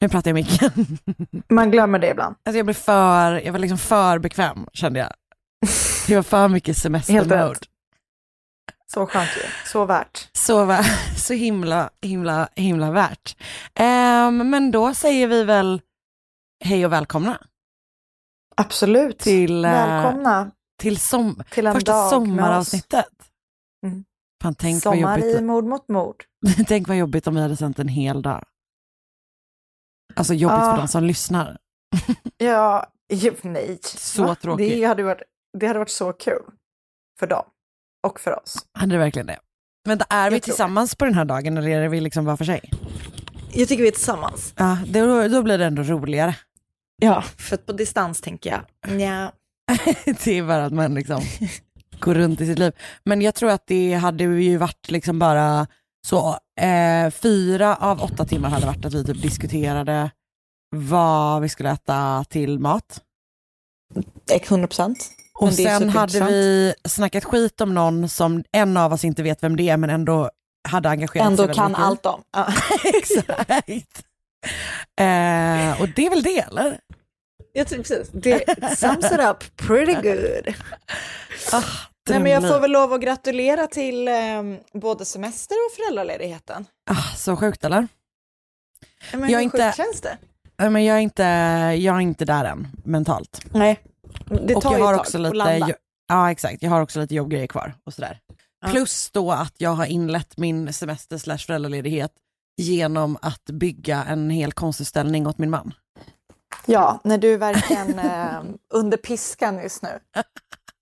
Nu pratar jag i micken. Man glömmer det ibland. Alltså jag blev för, jag var liksom för bekväm kände jag. Det var för mycket semestermode. Så skönt ju. Så värt. Så, va- så himla, himla, himla värt. Ehm, men då säger vi väl hej och välkomna Absolut. till, eh, Välkomna till som, till en första dag sommaravsnittet. Mm. Fan, tänk, vad Sommar jobbigt, i mord mot mord. tänk vad jobbigt om vi hade sänt en hel dag. Alltså jobbigt Ja. för de som lyssnar. Ja, ju, nej. Så Va? tråkigt. Det hade, varit, det hade varit så kul. För dem. Och för oss. Hade det verkligen det? Vänta, är Jag vi tillsammans på den här dagen eller är vi liksom var för sig? Jag tycker vi är tillsammans. Ja, då, då blir det ändå roligare. Ja, för på distans tänker jag. Ja. det är bara att man liksom går runt i sitt liv. Men jag tror att det hade ju varit liksom bara så, eh, fyra av åtta timmar hade varit att vi typ diskuterade vad vi skulle äta till mat. 100 procent. Och sen hade vi snackat skit om någon som en av oss inte vet vem det är men ändå hade engagerat Ändå sig väldigt kan mycket allt om. Ja. Exakt. Eh, och det är väl det eller? Jag tror precis. Det sums it up pretty good. Ah, Nej, men jag får väl lov att gratulera till eh, både semester och föräldraledigheten. ah, så sjukt eller? Men Jag hur inte- sjukt känns det? Men jag är, inte, jag är inte där än mentalt. Nej, det och tar jag ju har tag också att lite, landa. jo- Ja exakt, jag har också lite jobbgrejer kvar och sådär. Ja. Plus då att jag har inlett min semester slash föräldraledighet genom att bygga en hel konstutställning åt min man. Ja, när du är verkligen eh, under piskan just nu.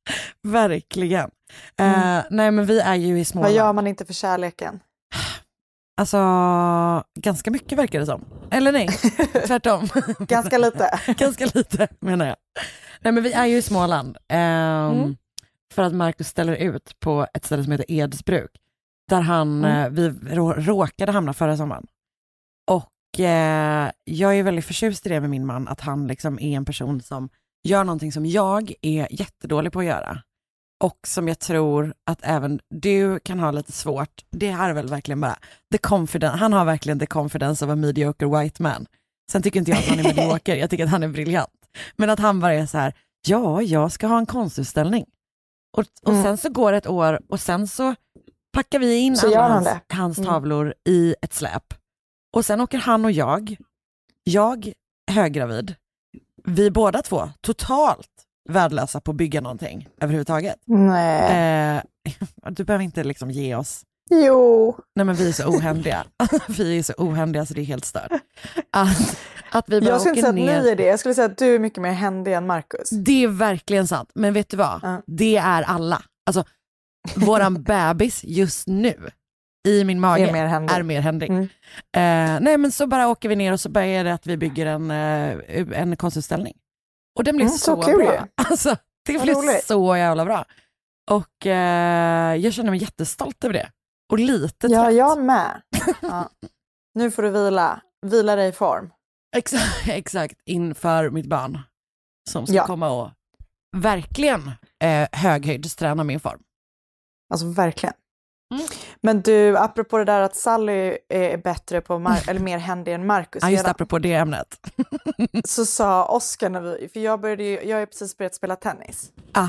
Verkligen. Eh, nej men vi är ju i Mm. Vad Småland. gör man inte för kärleken? Alltså, ganska mycket verkar det som. Eller nej, tvärtom. Ganska lite. ganska lite menar jag. Nej men vi är ju i Småland. ehm, Mm. För att Marcus ställer ut på ett ställe som heter Edsbruk. Där han, Mm. eh, vi rå, råkade hamna förra sommaren. Och eh, jag är väldigt förtjust i det med min man, att han liksom är en person som gör någonting som jag är jättedålig på att göra. Och som jag tror att även du kan ha lite svårt, det här är väl verkligen bara, the confidence, han har verkligen the confidence of a mediocre white man. Sen tycker inte jag att han är medioker, jag tycker att han är briljant. Men att han bara är så här, ja, jag ska ha en konstutställning. Och, och Mm. sen så går ett år och sen så packar vi in alla han hans, hans Mm. tavlor i ett släp. Och sen åker han och jag, jag höggravid, vi båda två totalt värdelösa på att bygga någonting överhuvudtaget. Nej. Eh, du behöver inte liksom ge oss, Jo. nej men vi är så ohändiga. vi är så ohändiga så det är helt stört. Att, att vi bara Jag skulle inte säga att ni är det. Jag skulle säga att du är mycket mer händig än Marcus. Det är verkligen sant, men vet du vad? Ja. Det är alla. Alltså, våran bebis just nu i min mage Är mer händig. är mer händig. Mm. Eh, nej men så bara åker vi ner och så börjar det att vi bygger en, eh, en konstutställning. Och den blir Mm, så så, bra. Alltså, det blir roligt. så jävla bra. Och eh, jag känner mig jättestolt över det. Och lite Ja, trött. jag med. Ja. Nu får du vila. Vila dig i form. Exakt, exakt, inför mitt barn som ska Ja. komma och verkligen eh, höghöjdsträna min form. Alltså verkligen. Mm. Men du, apropå det där att Sally är bättre på, Mar- eller mer händig än Marcus, Ja, just redan, apropå det ämnet. så sa Oskar när vi, för jag började ju, jag har ju precis börjat spela tennis. Ah,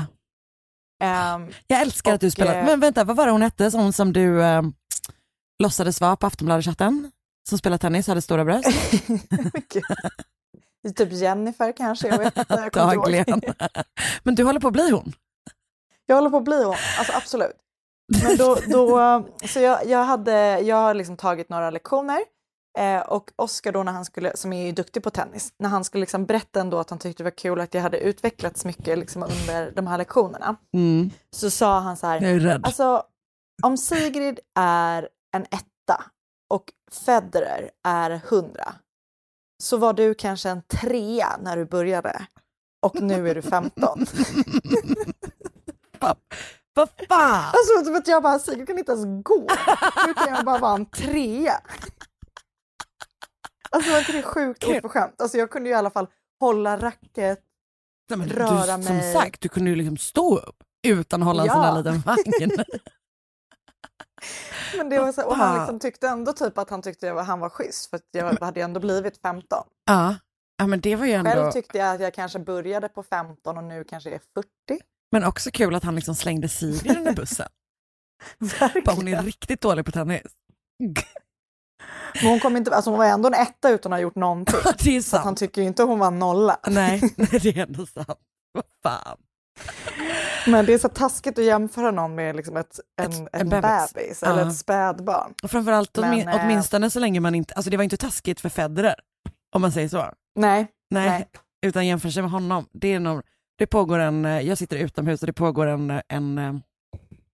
Ehm, jag älskar att du Och, spelar. eh, Men vänta, vad var det hon hette? Hon som du eh, låtsades vara på Aftonbladet-chatten? Som spelar tennis och hade stora bröst? Typ Jennifer kanske, jag vet inte. Jag. Dagligen. Men du håller på att bli hon. jag håller på att bli hon, alltså absolut. Men då, då, så jag, jag, hade, jag har liksom tagit några lektioner eh, och Oskar då när han skulle, som är ju duktig på tennis, när han skulle liksom berätta ändå att han tyckte det var kul att jag hade utvecklats mycket liksom under de här lektionerna, Mm. så sa han så här, Jag är rädd. Alltså, om Sigrid är en etta och Federer är hundra så var du kanske en trea när du började och nu är du 15. Vad fan! Alltså som att jag bara, Sigrid kan inte ens gå. Hur kan jag bara vara en trea? Alltså var inte det sjukt oförskämt? Alltså jag kunde ju i alla fall hålla racket. Nej, men röra du, som mig. sagt, du kunde ju liksom stå upp utan att hålla en Ja. sån här liten vagn. Men det var så, och han liksom tyckte ändå typ att han tyckte jag, han var schysst för att jag hade ju ändå blivit 15. ja. ja, men det var ju ändå... Själv tyckte jag att jag kanske började på 15 och nu kanske är 40. Men också kul att han liksom slängde Sigrid under bussen. Bara, hon är riktigt dålig på tennis. Men hon, kom inte, alltså hon var ändå en etta utan att ha gjort någonting. det är Så att han sant. tycker ju inte hon var en nolla. Nej, nej, det är ändå sant. Vad fan. Men det är så taskigt att jämföra någon med liksom ett, en, Ett- en en bebis. bebis eller Ja. ett spädbarn. Och framförallt Men, eh, åtminstone så länge man inte, alltså det var inte taskigt för Federer, om man säger så. Nej, Nej, Nej. utan jämför sig med honom. Det, är nog, det pågår en, eh, jag sitter utomhus och det pågår en, eh, en eh,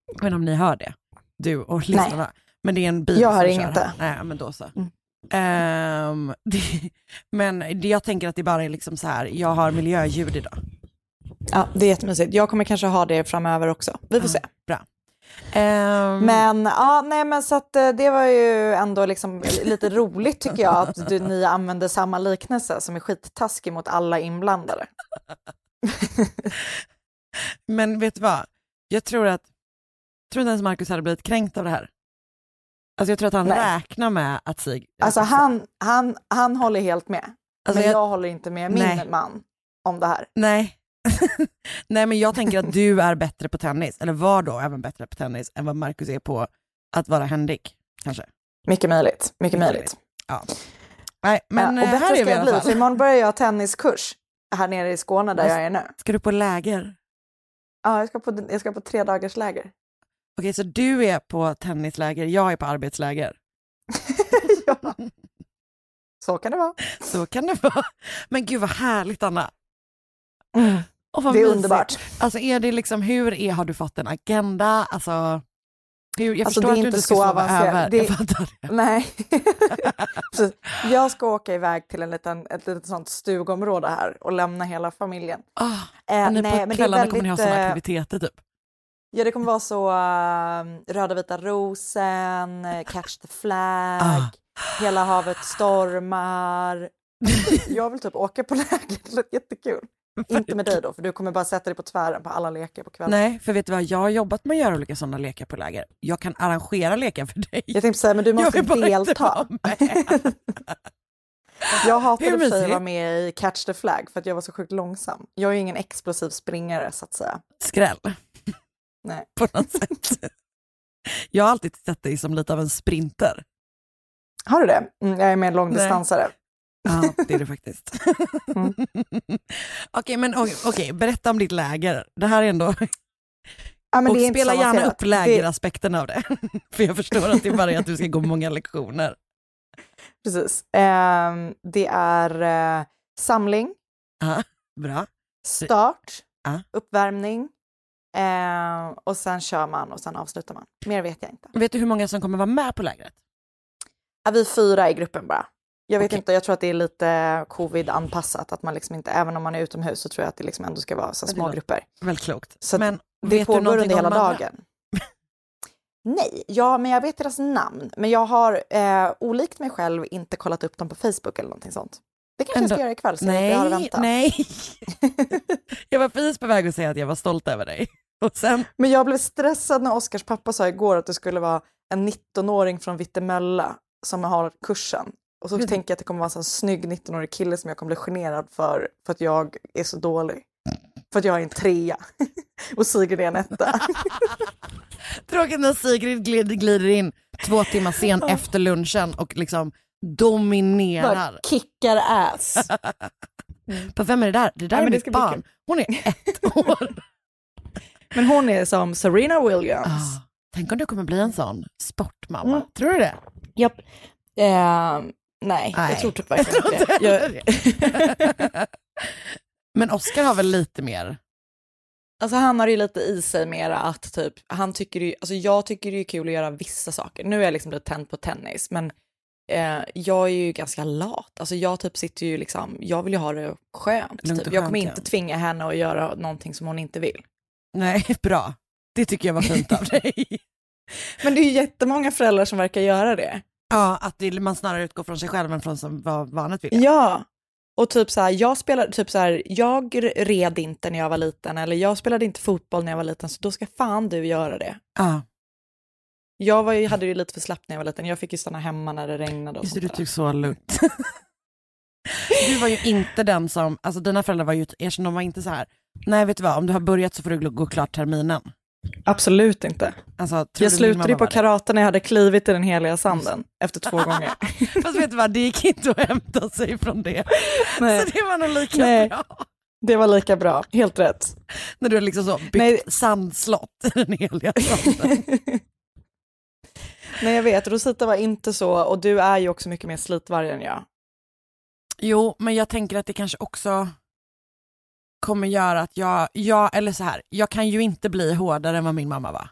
jag vet inte om ni hör det, du och lyssnarna, men det är en bil Jag hör inget. Nej, men då så. Mm. Ehm, det, men det, jag tänker att det bara är liksom så här, jag har miljöljud idag. ja, det är jättemysigt. Jag kommer kanske ha det framöver också. Vi får se. Bra. Ehm, Men, ja, nej, men så att det var ju ändå liksom lite roligt tycker jag att du, ni använder samma liknelse som är skittaskig mot alla inblandade. Men vet du vad? Jag tror att, jag tror inte ens Marcus hade blivit kränkt av det här. Alltså jag tror att han Nej. räknar med att Sig... Alltså han, han, han håller helt med. Alltså, men jag- jag, håller inte med min Nej. man om det här. Nej. Nej men jag tänker att du är bättre på tennis, eller var då även bättre på tennis än vad Marcus är på att vara händig. Kanske. Mycket möjligt. Mycket Mycket möjligt. Nej men ja, och eh, här bättre är ska jag bli, för imorgon börjar jag tenniskurs här nere i Skåne där jag är nu. Ska du på läger? Ja, jag ska på, jag ska på tre dagars läger. Okej så du är på tennisläger, jag är på arbetsläger. ja. Så kan det vara. Så kan det vara. Men gud vad härligt Anna. Mm. Vad Det är mysigt. underbart. Alltså är det liksom, hur är, har du fått en agenda? Alltså, jag Alltså, det är inte så sova avancerat. Det- Jag. Nej. Jag ska åka iväg till en liten, ett litet sånt stugområde här och lämna hela familjen. Ah, Eh, nej, på men kvällarna kommer ni ha väldigt, sådana eh, aktiviteter typ? Ja, det kommer vara så uh, Röda vita rosen, eh, Catch the flag, Ah. Hela havet stormar. Jag vill typ åka på läger, det låter jättekul. Inte med dig då, för du kommer bara sätta dig på tvären på alla lekar på kvällen. Nej, för vet du vad, jag har jobbat med att göra olika sådana lekar på läger. Jag kan arrangera lekar för dig. Jag tänkte säga, men du måste inte delta. Jag hatade för sig att vara med i Catch the flag för att jag var så sjukt långsam. Jag är ingen explosiv springare så att säga. Skräll. Nej. På något sätt. Jag har alltid sett dig som lite av en sprinter. Har du det? Mm, jag är mer långdistansare. Ja, det är det faktiskt. Mm. Okej, men okej, okej, berätta om ditt läger. Det här är ändå... Ja, och det spela gärna upp lägeraspekten av det. För jag förstår att det bara är att du ska gå många lektioner. Precis. Ehm, det är eh, samling, Ja, bra. start, Ja. uppvärmning ehm, och sen kör man och sen avslutar man. Mer vet jag inte. Vet du hur många som kommer vara med på lägret? Ja, vi är fyra i gruppen bara. Jag vet Okej. inte, jag tror att det är lite covid-anpassat, att man liksom inte, även om man är utomhus så tror jag att det liksom ändå ska vara så små grupper. Väldigt klokt. Så men Det pågår under hela dagen. Nej, ja, men jag vet deras namn. Men jag har, eh, olikt mig själv, inte kollat upp dem på Facebook eller någonting sånt. Det kanske jag ska göra ikväll, så jag har att Nej, vänta. nej. jag var precis på väg att säga att jag var stolt över dig. Och sen, Men jag blev stressad när Oskars pappa sa igår att det skulle vara en 19-åring från Vittemölla som har kursen. Och så Mm. tänker jag att det kommer vara en sån snygg 19-årig kille som jag kommer bli generad för, för att jag är så dålig. För att jag är en trea och Sigrid är en etta. tråkigt när Sigrid glider, glider in två timmar sen efter lunchen och liksom dominerar. Bara kickar ass. På vem är det där? Det där Nej, är mitt barn. Hon är ett år. Men hon är som Serena Williams. Ah, tänk om du kommer bli en sån sportmamma. Mm. Tror du det? Japp. Eh, nej, Nej. jag tror typ verkligen inte det. Jag, Men Oscar har väl lite mer? Alltså han har ju lite i sig mera att typ, han tycker ju, alltså jag tycker det är kul att göra vissa saker. Nu är jag liksom lite tänd på tennis, men eh, jag är ju ganska lat. Alltså jag typ sitter ju liksom, jag vill ju ha det skönt. Typ. och Jag kommer skönt, inte tvinga henne att göra någonting som hon inte vill. Nej, bra. Det tycker jag var fint av dig. Men det är ju jättemånga föräldrar som verkar göra det. Ja, att det, man snarare utgår från sig själv än från som, vad barnet vill. Ja. Och typ så här, jag spelade, typ så här, jag red inte när jag var liten, eller jag spelade inte fotboll när jag var liten, så då ska fan du göra det. Ja, Jag var ju, hade ju lite för slappt när jag var liten, jag fick ju stanna hemma när det regnade och just sånt du tycker så lugnt. du var ju inte den som, alltså dina föräldrar var ju, erkänn, de var inte så här, nej vet du vad, om du har börjat så får du gå klart terminen. Absolut inte. Alltså, Jag slutade ju på karate när jag hade klivit i den heliga sanden efter två gånger. Fast vet du vad, det gick inte att hämta sig från det. Nej. Så det var nog lika Nej. bra. Det var lika bra, helt rätt. När du liksom så byggt Nej. sandslott i den heliga sanden. Nej jag vet, Rosita var inte så och du är ju också mycket mer slitvarg än jag. Jo, men jag tänker att det kanske också kommer göra att jag, jag, eller så här, jag kan ju inte bli hårdare än vad min mamma var.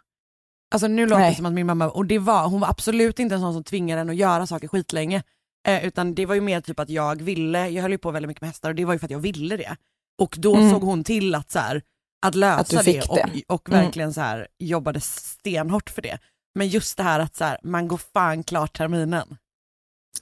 Alltså nu låter det Nej. som att min mamma, och det var, hon var absolut inte en sån som tvingade en att göra saker skitlänge. Eh, utan det var ju mer typ att jag ville, jag höll ju på väldigt mycket med hästar och det var ju för att jag ville det. Och då Mm. såg hon till att så här, att lösa Att det, fick och, det. och Mm. verkligen så här, jobbade stenhårt för det. Men just det här att så här, man går fan klart terminen.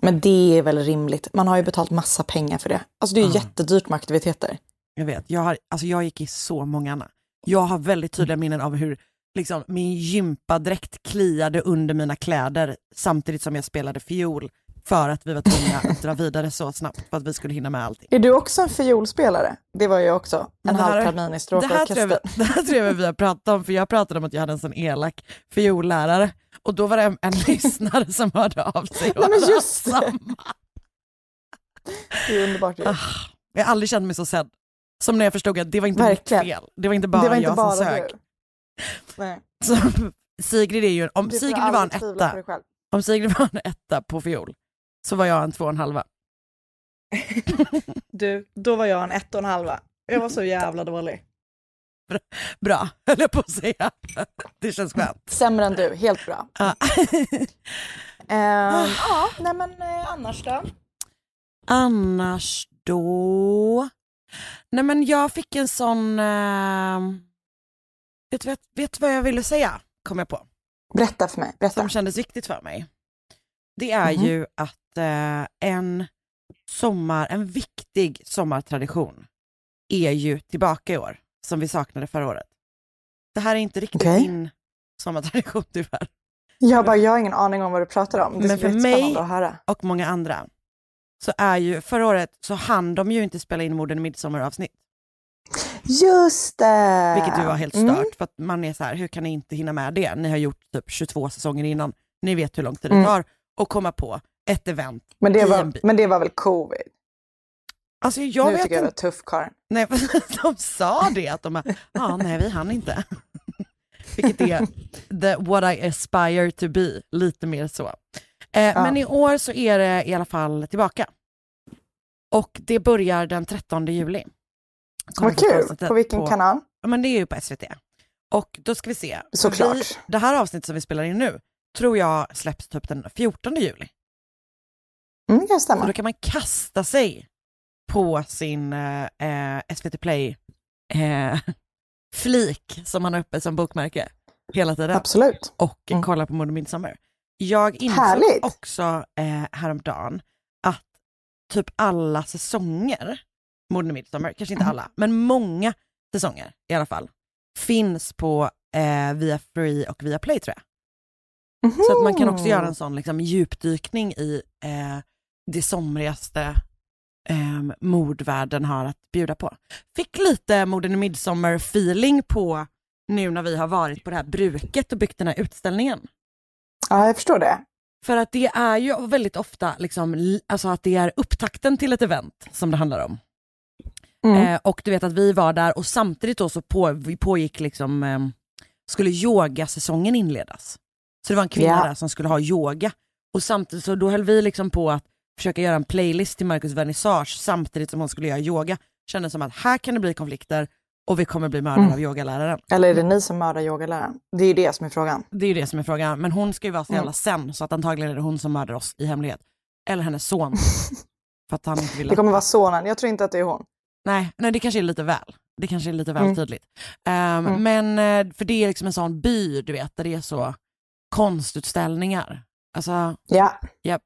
Men det är väl rimligt, man har ju betalt massa pengar för det. Alltså det är ju Ja. jättedyrt med aktiviteter. Jag vet, jag, har, alltså jag gick i så många Anna. Jag har väldigt tydliga minnen av hur liksom, min gympadräkt kliade under mina kläder samtidigt som jag spelade fiol för att vi var tvungna att dra vidare så snabbt för att vi skulle hinna med allting. Är du också en fiolspelare? Det var jag också. En det halv termin i Det stråkorkestern. vi- det här tror jag vi har pratat om, för jag pratade om att jag hade en sån elak fiollärare och då var det en, en lyssnare som hörde av sig och Nej, men just det. Det är underbart ju. Ah, Jag har aldrig känt mig så sedd. Som när jag förstod att det var inte Verkligen. mitt fel. Det var inte bara det var inte jag bara som sög. Nej. Så, Sigrid är ju, om Du Sigrid var en etta, om Sigrid var en etta på fiol så var jag en två och en halva. Du, då var jag en ett och en halva. Jag var så jävla dålig. Bra, höll jag på att säga. Det känns skönt. Sämre än du, helt bra. Ja. Ehm, ja, nej men eh, annars då? Annars då? Nej men jag fick en sån, eh, vet vet, vet vad jag ville säga? Kom jag på. Berätta för mig, berätta. Som kändes viktigt för mig. Det är Mhm. ju att eh, en sommar, en viktig sommartradition är ju tillbaka i år, som vi saknade förra året. Det här är inte riktigt Okej. din sommartradition tyvärr, Jag bara, jag har ingen aning om vad du pratar om. Det Men för mig- och många andra. Så är ju, förra året så hann de ju inte spela in Morden i midsommaravsnitt, Just det! vilket ju var helt stört, Mm. för att man är så här, hur kan ni inte hinna med det? Ni har gjort typ 22 säsonger innan, ni vet hur lång tid det Mm. tar att komma på ett event Men, det i en var, by. men det var väl covid? Alltså jag nu vet tycker jag inte. var tuff Karin. Nej, de sa det, att de ja nej vi hann inte. Vilket är the, what I aspire to be, lite mer så. Eh, Men i år så är det i alla fall tillbaka. Och det börjar den 13 juli. Vad kul! På vilken kanal? Ja, men det är ju på SVT. Och då ska vi se. Såklart. Vi, det här avsnittet som vi spelar in nu tror jag släpps typ den 14 juli. Mm, det kan stämma. då kan man kasta sig på sin eh, eh, SVT Play eh, flik som man har uppe som bokmärke hela tiden Absolut. och Mm. kolla på Mord och Midsommar. Jag insåg Härligt. också eh, häromdagen att typ alla säsonger, Morden i Midsommar, kanske inte alla, men många säsonger i alla fall, finns på eh, via Free och via Play tror jag. Så att man kan också göra en sån liksom, djupdykning i eh, det somrigaste eh, mordvärlden har att bjuda på. Fick lite Morden i Midsommar-feeling på nu när vi har varit på det här bruket och byggt den här utställningen. Ja, jag förstår det. För att det är ju väldigt ofta liksom, alltså att det är upptakten till ett event som det handlar om. Mm. Eh, och du vet att vi var där och samtidigt då så på, vi pågick liksom, eh, skulle yogasäsongen inledas. Så det var en kvinna Ja. där som skulle ha yoga. Och samtidigt så då höll vi liksom på att försöka göra en playlist till Marcus vernissage samtidigt som hon skulle göra yoga. Kändes som att här kan det bli konflikter och vi kommer bli mördade Mm. av yogaläraren. Eller är det ni som mördar yogaläraren? Det är ju det som är frågan. Det är ju det som är frågan. Men hon ska ju vara så jävla Mm. sen så att antagligen är det hon som mördar oss i hemlighet. Eller hennes son. för att han inte vill Det kommer vara sonen. Jag tror inte att det är hon. Nej, nej, det kanske är lite väl. Det kanske är lite väl Mm. tydligt. Ehm, Mm. Men, eh, för det är liksom en sån by, du vet, där det är så konstutställningar. Alltså, Ja, ehm,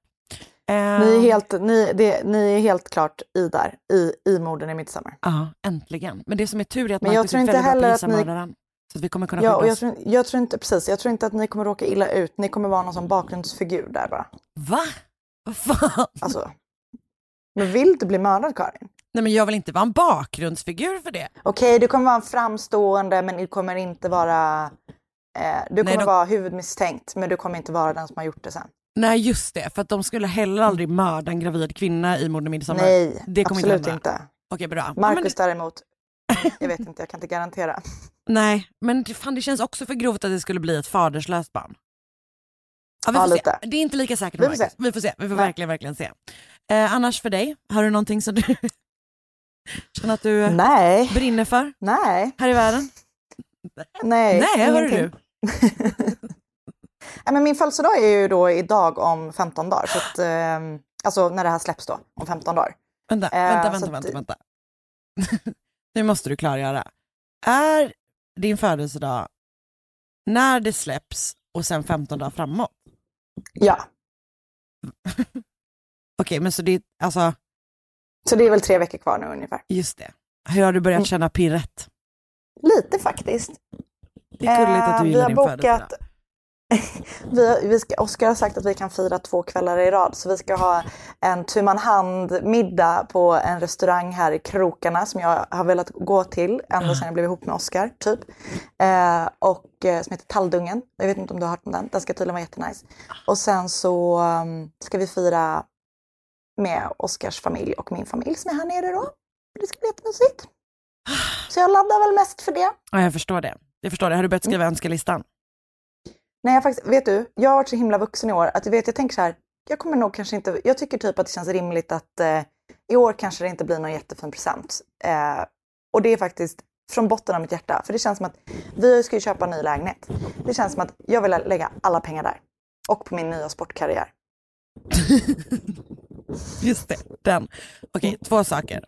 ni är helt, ni, det, ni är helt klart i där, i, i morden i Midsommar. Ja, äntligen. Men det som är tur är att Men Marcus är väldigt bra gissa ni-. Så att vi kommer kunna Ja, och jag tror, jag tror inte, precis, jag tror inte att ni kommer råka illa ut. Ni kommer vara någon som bakgrundsfigur där bara. Va? Vad fan? Alltså, men vill du bli mördad Karin? Nej men jag vill inte vara en bakgrundsfigur för det. Okej, du kommer vara en framstående men du kommer inte vara... Eh, du kommer de- vara huvudmisstänkt men du kommer inte vara den som har gjort det sen. Nej just det, för att de skulle heller aldrig mörda en gravid kvinna i Morden i Midsommar. Nej, det kommer absolut inte inte. Okej bra. Ja, men Marcus däremot, jag vet inte, jag kan inte garantera. nej, men fan, det känns också för grovt att det skulle bli ett faderslöst barn. Ja, vi Ja, får se. lite. Det är inte lika säkert Vi får Marcus. Vi får se. Vi får Nej. verkligen, verkligen se. Eh, annars för dig, har du någonting som du känner att du Nej, brinner för nej, här i världen? nej. Nej, hör du. Nej, men min födelsedag är ju då idag om 15 dagar. Så att, ehm, alltså när det här släpps då, om 15 dagar. Vänta, Eh, vänta, vänta, att- vänta, vänta. nu måste du klargöra. Är din födelsedag när det släpps och sen 15 dagar framåt? Ja, Okej, men så det, alltså, så det är väl tre veckor kvar nu ungefär. just det. Hur har du börjat Mm. känna pirret? Lite faktiskt. Det är gulligt att Eh, du vi gillar din bokat, födelsedag. vi, har- vi ska, Oskar har sagt att vi kan fira två kvällar i rad. Så vi ska ha en tu man hand middag på en restaurang här i krokarna som jag har velat gå till ända sedan jag blev ihop med Oskar. Typ. Eh, och eh, som heter Talldungen. Jag vet inte om du har hört om den. Den ska tydligen vara jättenice. Och sen så um, ska vi fira med Oskars familj och min familj som är här nere då. Det ska bli jättemysigt. Så jag laddar väl mest för det. Ja, jag förstår det. Jag förstår det. Har du börjat skriva önskelistan? Nej, jag faktiskt, vet du, jag har varit så himla vuxen i år att du vet, jag tänker så här, jag kommer nog kanske inte, jag tycker typ att det känns rimligt att eh, i år kanske det inte blir någon jättefin present. Eh, och det är faktiskt från botten av mitt hjärta, för det känns som att vi ska ju köpa en ny lägenhet. Det känns som att jag vill lägga alla pengar där. Och på min nya sportkarriär. Just det, den. Okej, två saker.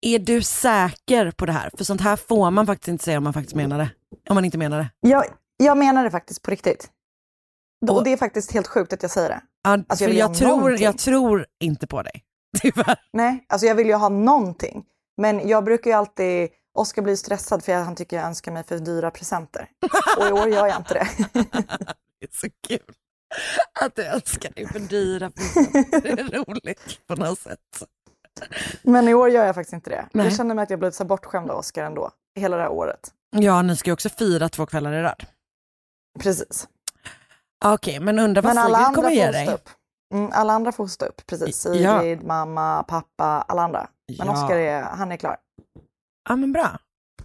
Är du säker på det här? För sånt här får man faktiskt inte säga om man faktiskt menar det. Om man inte menar det. Jag, jag menar det faktiskt på riktigt. Och, Och- det är faktiskt helt sjukt att jag säger det. Alltså, jag för jag, tror, jag tror inte på dig. Tyvärr. Nej, alltså jag vill ju ha någonting. Men jag brukar ju alltid, Oskar blir stressad för han tycker jag önskar mig för dyra presenter. Och i år gör jag inte det. Det är så kul att du önskar dig för dyra presenter. Det är roligt på något sätt. Men i år gör jag faktiskt inte det. Nej. Jag känner mig att jag blivit så bortskämd av Oskar ändå. Hela det här året. Ja, ni ska ju också fira två kvällar i rad. Precis. Okej, men undrar vad Men Sigrid kommer ge dig? upp. Mm, alla andra får stå upp, precis. Ja. Sigrid, mamma, pappa, alla andra. Men Ja. Oskar är, han är klar. Ja, men bra.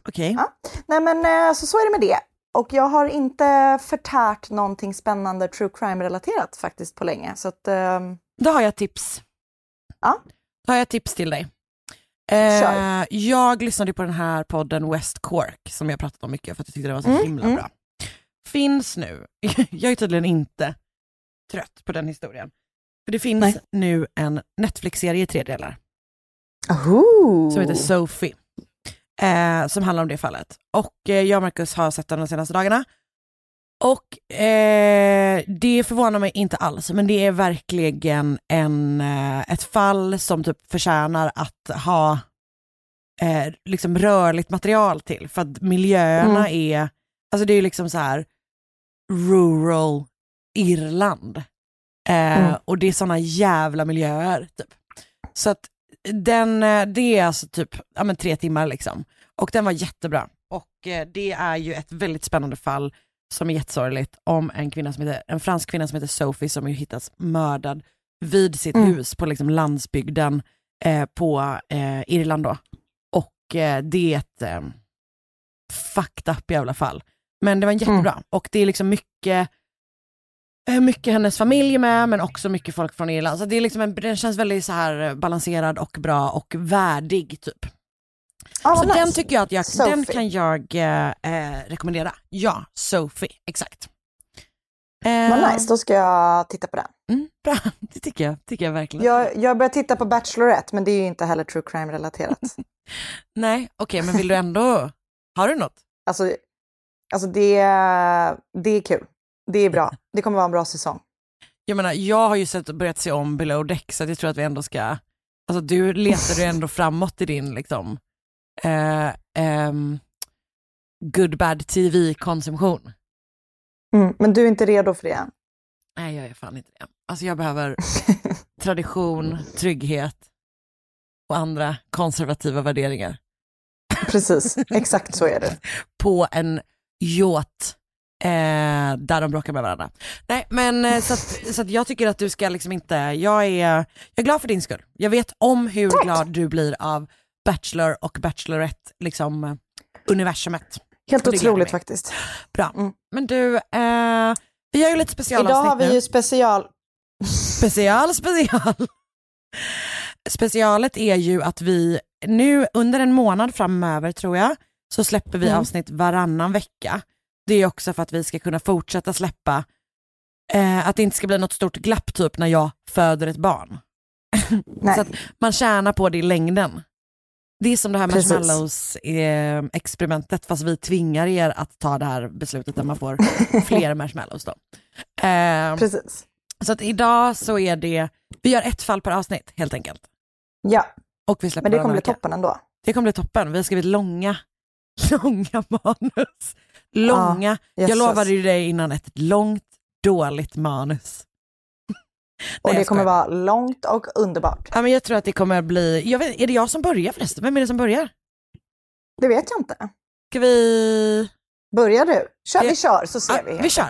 Okej. Ja. Nej men eh, så, så är det med det. Och jag har inte förtärt någonting spännande true crime-relaterat faktiskt på länge. Så att, ehm, Då har jag tips. Ja. Då har jag tips till dig. Eh, jag lyssnade på den här podden West Cork som jag pratat om mycket för att jag tyckte det var så Mm, himla mm. bra. Finns nu, jag är tydligen inte trött på den historien. För det finns Nej. nu en Netflix-serie i tre delar Oho. som heter Sophie. Eh, som handlar om det fallet. Och eh, jag och Marcus har sett den de senaste dagarna. Och eh, det förvånar mig inte alls, men det är verkligen en, eh, ett fall som typ förtjänar att ha eh, liksom rörligt material till. För att miljöerna är, alltså det är liksom så här rural Irland. Eh, Mm. Och det är såna jävla miljöer. Typ. Så att den, eh, det är alltså typ ja, men tre timmar liksom. Och den var jättebra. Och eh, det är ju ett väldigt spännande fall som är jättesorgligt om en, kvinna som heter, en fransk kvinna som heter Sophie som ju hittats mördad vid sitt Mm. hus på liksom landsbygden eh, på eh, Irland då. Och eh, det är ett eh, fucked up jävla fall. Men det var en jättebra och det är liksom mycket eh, mycket hennes familj med men också mycket folk från Irland. Så det är liksom en, den känns väldigt så här eh, balanserad och bra och värdig typ. Ah, Så vad den nice. tycker jag att jag, Sophie. den kan jag eh, eh, rekommendera. Ja, Sophie, exakt. Eh, Vad nice, då ska jag titta på den. mm, bra, det tycker jag, tycker jag verkligen. Jag, jag börjar titta på Bachelorette, men det är ju inte heller true crime-relaterat. Nej, okej, men vill du ändå, har du något? alltså, alltså det, det är kul. Det är bra. Det kommer vara en bra säsong. Jag menar, jag har ju sett, börjat se om Below Deck, så jag tror att vi ändå ska, alltså du letar ju ändå framåt i din liksom, eh, ehm, good bad tv-konsumtion. Mm, men du är inte redo för det än. Nej, jag är fan inte det. Alltså jag behöver tradition, trygghet och andra konservativa värderingar Precis, exakt så är det. på en yacht eh, där de bråkar med varandra. Nej, men eh, så, att, så att jag tycker att du ska liksom inte, jag är, jag är glad för din skull. Jag vet om hur glad du blir av Bachelor och Bachelorette, liksom universumet. Helt otroligt faktiskt. Bra. Mm. Men du, eh, vi gör ju lite specialavsnitt Idag har vi nu. ju special... Special, special. Specialet är ju att vi nu under en månad framöver tror jag, så släpper vi Mm. avsnitt varannan vecka. Det är också för att vi ska kunna fortsätta släppa, eh, att det inte ska bli något stort glapp typ när jag föder ett barn. Så att man tjänar på det i längden. Det är som det här marshmallows-experimentet fast vi tvingar er att ta det här beslutet där man får fler marshmallows. Då. Eh, Precis. så att idag så är det, vi gör ett fall per avsnitt helt enkelt. Ja, Och vi släpper men det kommer bli toppen ändå. Det kommer bli toppen. Vi har skrivit långa, långa manus. Långa. jag jösses. lovade ju dig innan ett långt, dåligt manus. Och det jag kommer vara långt och underbart. Ja, men jag tror att det kommer bli, jag vet, är det jag som börjar förresten? Vem är det som börjar? Det vet jag inte. Ska vi... Börjar du? Kör, Ja. vi kör så ser Ja, vi. vi kör.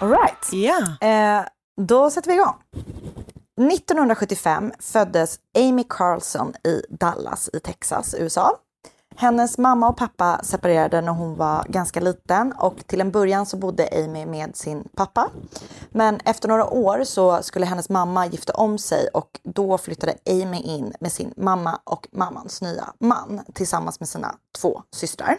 All right. Ja. Eh, då sätter vi igång. 1975 föddes Amy Carlson i Dallas i Texas, USA. Hennes mamma och pappa separerade när hon var ganska liten och till en början så bodde Amy med sin pappa. Men efter några år så skulle hennes mamma gifta om sig och då flyttade Amy in med sin mamma och mammans nya man tillsammans med sina två systrar.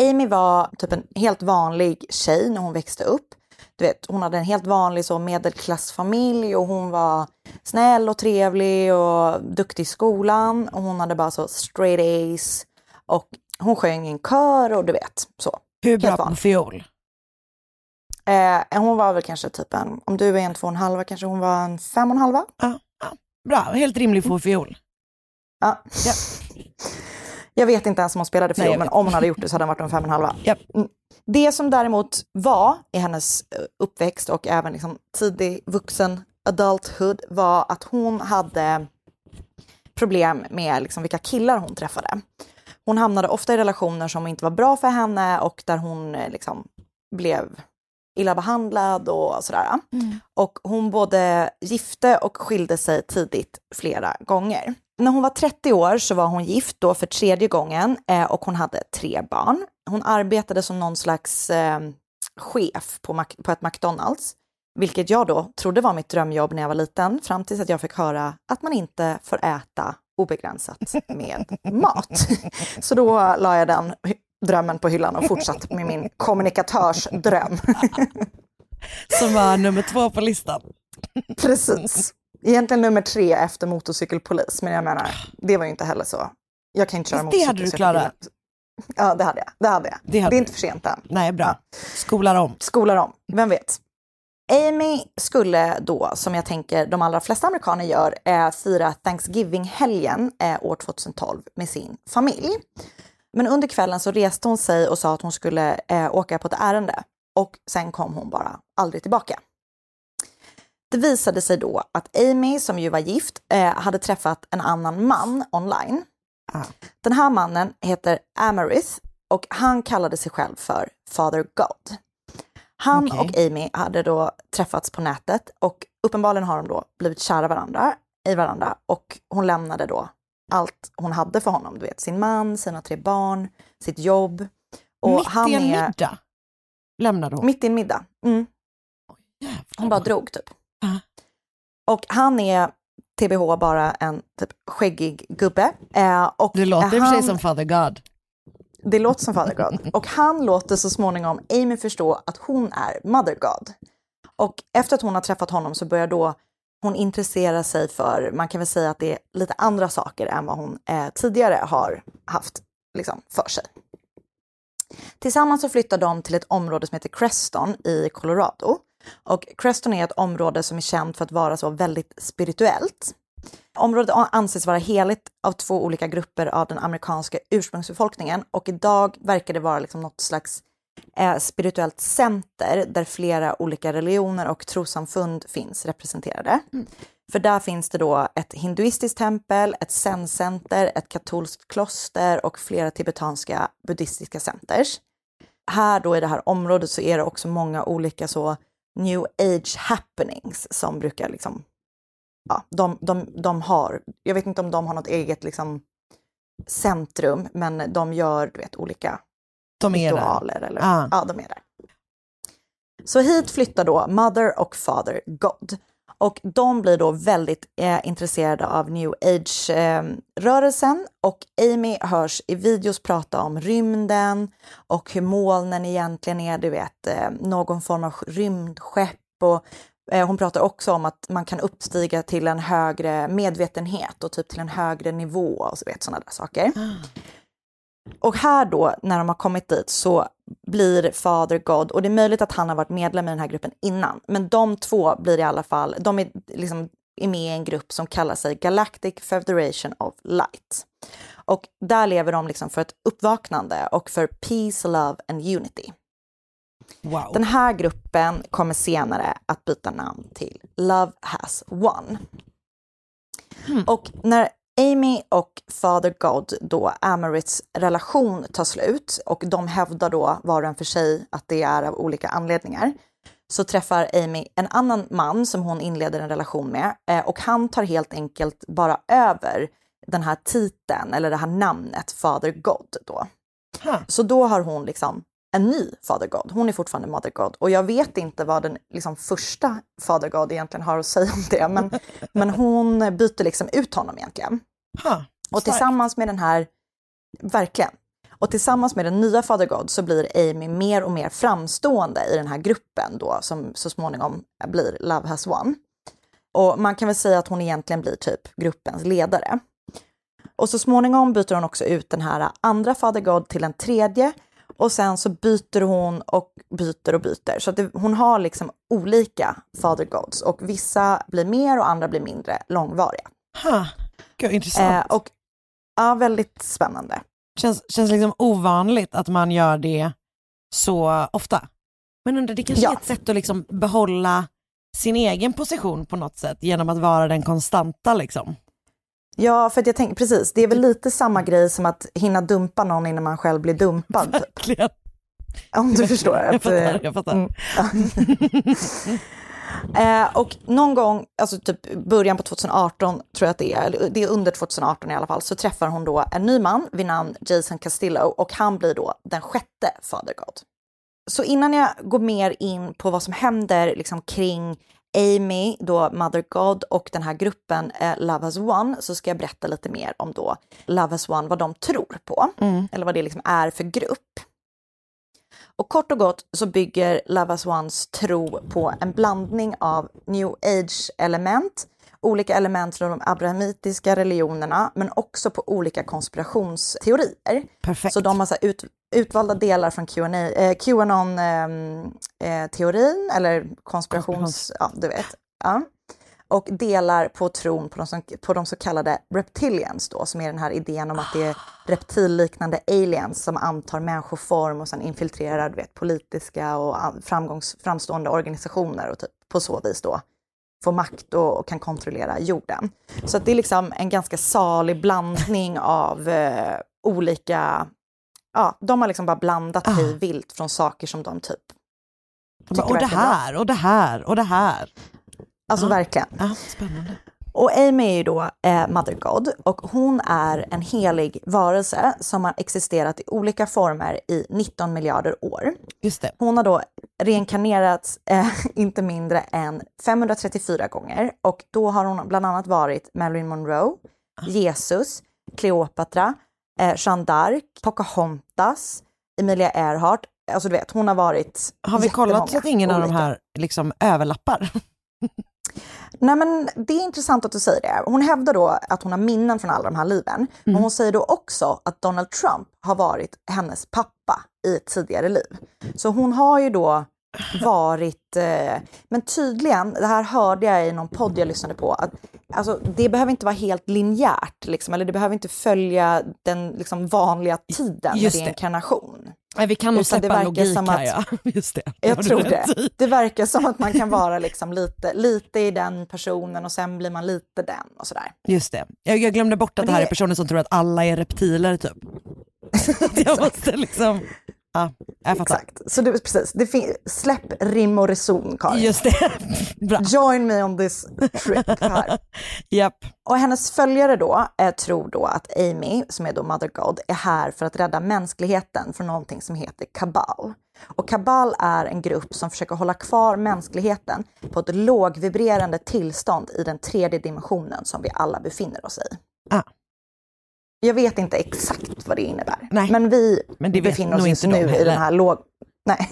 Amy var typ en helt vanlig tjej när hon växte upp. Du vet, hon hade en helt vanlig så medelklassfamilj och hon var snäll och trevlig och duktig i skolan. Och hon hade bara så straight A's. Och hon sjöng i en kör och du vet så. Hur bra på fiol? Eh, hon var väl kanske typ en, om du är en två och en halva kanske hon var en fem och en halva. Ja, ja. Bra, helt rimlig på fiol. Ja. Ja. Jag vet inte ens om hon spelade fiol, men om hon hade gjort det så hade hon varit en fem och en halva. Japp. Mm. Det som däremot var i hennes eh, uppväxt och även liksom tidig vuxen adulthood var att hon hade problem med liksom vilka killar hon träffade. Hon hamnade ofta i relationer som inte var bra för henne och där hon eh, liksom blev illa behandlad och sådär. Och hon både gifte och skilde sig tidigt flera gånger. När hon var 30 år så var hon gift då för tredje gången eh, och hon hade tre barn. Hon arbetade som någon slags eh, chef på, Mac- på ett McDonalds, vilket jag då trodde var mitt drömjobb när jag var liten, fram tills att jag fick höra att man inte får äta obegränsat med mat. Så då la jag den drömmen på hyllan och fortsatte med min kommunikatörsdröm. Som var nummer två på listan. Precis. Egentligen nummer tre efter motorcykelpolis, men jag menar, det var ju inte heller så. Jag kan inte köra Fast det hade motorcykel. du klarat. Ja, det hade jag. Det hade jag. Det Det, hade är du. inte för sent än. Nej, bra. Skolar om. Skolar om, vem vet. Amy skulle då, som jag tänker de allra flesta amerikaner gör, eh, fira Thanksgiving-helgen eh, år 2012 med sin familj. Men under kvällen så reste hon sig och sa att hon skulle eh, åka på ett ärende och sen kom hon bara aldrig tillbaka. Det visade sig då att Amy, som ju var gift, eh, hade träffat en annan man online. Ah. Den här mannen heter Amarith och han kallade sig själv för Father God. Han Okej. och Amy hade då träffats på nätet och uppenbarligen har de då blivit kära varandra, i varandra och hon lämnade då allt hon hade för honom. Du vet, sin man, sina tre barn, sitt jobb. Och Mitt han i en är, middag lämnade hon. Mitt i en middag. Mm. Hon bara drog typ. Och han är TBH bara en typ skäggig gubbe. Eh, och Det låter i och för sig han- som Father God. Det låter som Father God. Och han låter så småningom Amy förstå att hon är Mother God. Och efter att hon har träffat honom så börjar då hon intressera sig för, man kan väl säga att det är lite andra saker än vad hon eh, tidigare har haft liksom, för sig. Tillsammans så flyttar de till ett område som heter Creston i Colorado. Och Creston är ett område som är känt för att vara så väldigt spirituellt. Området anses vara heligt av två olika grupper av den amerikanska ursprungsbefolkningen och idag verkar det vara liksom något slags eh, spirituellt center där flera olika religioner och trossamfund finns representerade. För där finns det då ett hinduistiskt tempel, ett zen-center, ett katolskt kloster och flera tibetanska buddhistiska centers. Här då i det här området så är det också många olika så new age happenings som brukar liksom ja, de, de, de har, jag vet inte om de har något eget liksom, centrum, men de gör du vet, olika De är där. ritualer. Eller, Ah. Ja, de är där. Så hit flyttar då Mother och Father God. Och de blir då väldigt eh, intresserade av new age-rörelsen. Och Amy hörs i videos prata om rymden och hur molnen egentligen är, du vet, eh, någon form av rymdskepp. Och eh, hon pratar också om att man kan uppstiga till en högre medvetenhet och typ till en högre nivå och så vet sådana där saker. Ah. Och här då, när de har kommit dit, så blir Father God, och det är möjligt att han har varit medlem i den här gruppen innan, men de två blir i alla fall, de är, liksom, är med i en grupp som kallar sig Galactic Federation of Light. Och där lever de liksom för ett uppvaknande och för peace, love and unity. Wow. Den här gruppen kommer senare att byta namn till Love has won. Och när Amy och Father God, då Amarits relation tar slut och de hävdar då var och en för sig att det är av olika anledningar, så träffar Amy en annan man som hon inleder en relation med eh, och han tar helt enkelt bara över den här titeln eller det här namnet Father God då. Ha. Så då har hon liksom en ny Father God. Hon är fortfarande Mother God och jag vet inte vad den liksom, första Father God egentligen har att säga om det, men, men hon byter liksom ut honom egentligen. Ha. Och tillsammans med den här, verkligen, och tillsammans med den nya Father God så blir Amy mer och mer framstående i den här gruppen då som så småningom blir Love has won. Och man kan väl säga att hon egentligen blir typ gruppens ledare. Och så småningom byter hon också ut den här andra Father God till en tredje och sen så byter hon och byter och byter. Så det, hon har liksom olika Father Gods och vissa blir mer och andra blir mindre långvariga. Ha. Gud, intressant. Eh, och ja, väldigt spännande. Känns, känns liksom ovanligt att man gör det så ofta. Men undrar, det kanske Ja. är ett sätt att liksom behålla sin egen position på något sätt genom att vara den konstanta liksom. Ja, för jag tänker precis, det är väl lite samma grej som att hinna dumpa någon innan man själv blir dumpad. Typ. Verkligen. Om du förstår. Jag Att, fattar, eh, jag fattar. mm. Eh, och någon gång, alltså typ början på 2018 tror jag att det är, eller det är under 2018 i alla fall, så träffar hon då en ny man vid namn Jason Castillo och han blir då den sjätte Father God. Så innan jag går mer in på vad som händer liksom kring Amy, då Mother God och den här gruppen eh, Love as One så ska jag berätta lite mer om då Love as One, vad de tror på, eller vad det liksom är för grupp. Och kort och gott så bygger Love as Ones tro på en blandning av new age-element, olika element från de abrahamitiska religionerna, men också på olika konspirationsteorier. Perfekt. Så de har så ut, utvalda delar från eh, QAnon ehm, eh, eller konspirations... Ja, du vet. Ja. Och delar på tron på de, som, på de så kallade reptilians då, som är den här idén om att det är reptilliknande aliens som antar människoform och sen infiltrerar vet, politiska och framgångs, framstående organisationer och typ på så vis då får makt och, och kan kontrollera jorden. Så det är liksom en ganska salig blandning av eh, olika, ja, de har liksom bara blandat Ah. hej vilt från saker som de typ De bara, och det här, och det här, och det här. Alltså Ja. verkligen. Ja, spännande. Och Amy är ju då eh, Mother God och hon är en helig varelse som har existerat i olika former i 19 miljarder år. Just det. Hon har då reinkarnerats eh, inte mindre än 534 gånger och då har hon bland annat varit Marilyn Monroe, Jesus, Cleopatra, eh, Jeanne d'Arc, Pocahontas, Emilia Earhart. Alltså du vet, hon har varit Har vi kollat så att ingen av de olika. här liksom överlappar? Nej men det är intressant att du säger det. Hon hävdar då att hon har minnen från alla de här liven. Men hon säger då också att Donald Trump har varit hennes pappa i ett tidigare liv. Så hon har ju då varit, eh, men tydligen, det här hörde jag i någon podd jag lyssnade på, att alltså, det behöver inte vara helt linjärt, liksom, eller det behöver inte följa den liksom, vanliga tiden Just med det. reinkarnation. Nej, vi kan nog det släppa verkar logik som här att- ja. Just det. Jag tror det. Det verkar som att man kan vara liksom lite, lite i den personen och sen blir man lite den och sådär. Just det. Jag, jag glömde bort att Och det här det- är personer som tror att alla är reptiler typ. jag måste liksom, ja, jag fattar. Exakt. Så det, precis, det släpp rim och reson Karin. Just det. Bra. Join me on this trip här. Japp. Och hennes följare då eh, tror då att Amy, som är då Mother God, är här för att rädda mänskligheten från någonting som heter kabal. Och kabal är en grupp som försöker hålla kvar mänskligheten på ett lågvibrerande tillstånd i den tredje dimensionen som vi alla befinner oss i. Ah. Jag vet inte exakt vad det innebär, Nej. men vi Men befinner oss just de nu i heller. den här låg... Nej.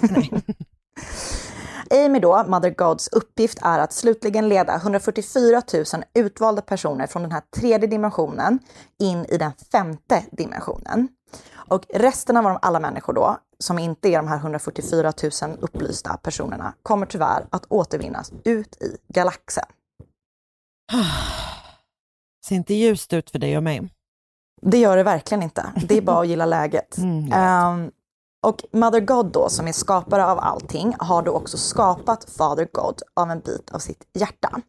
Amy då, Mother Gods uppgift är att slutligen leda 144 000 utvalda personer från den här tredje dimensionen in i den femte dimensionen. Och resten av alla människor då, som inte är de här 144 000 upplysta personerna, kommer tyvärr att återvinnas ut i galaxen. Ser inte ljust ut för dig och mig. Det gör det verkligen inte. Det är bara att gilla läget. Mm. Ehm, och Mother God då, som är skapare av allting, har då också skapat Father God av en bit av sitt hjärta.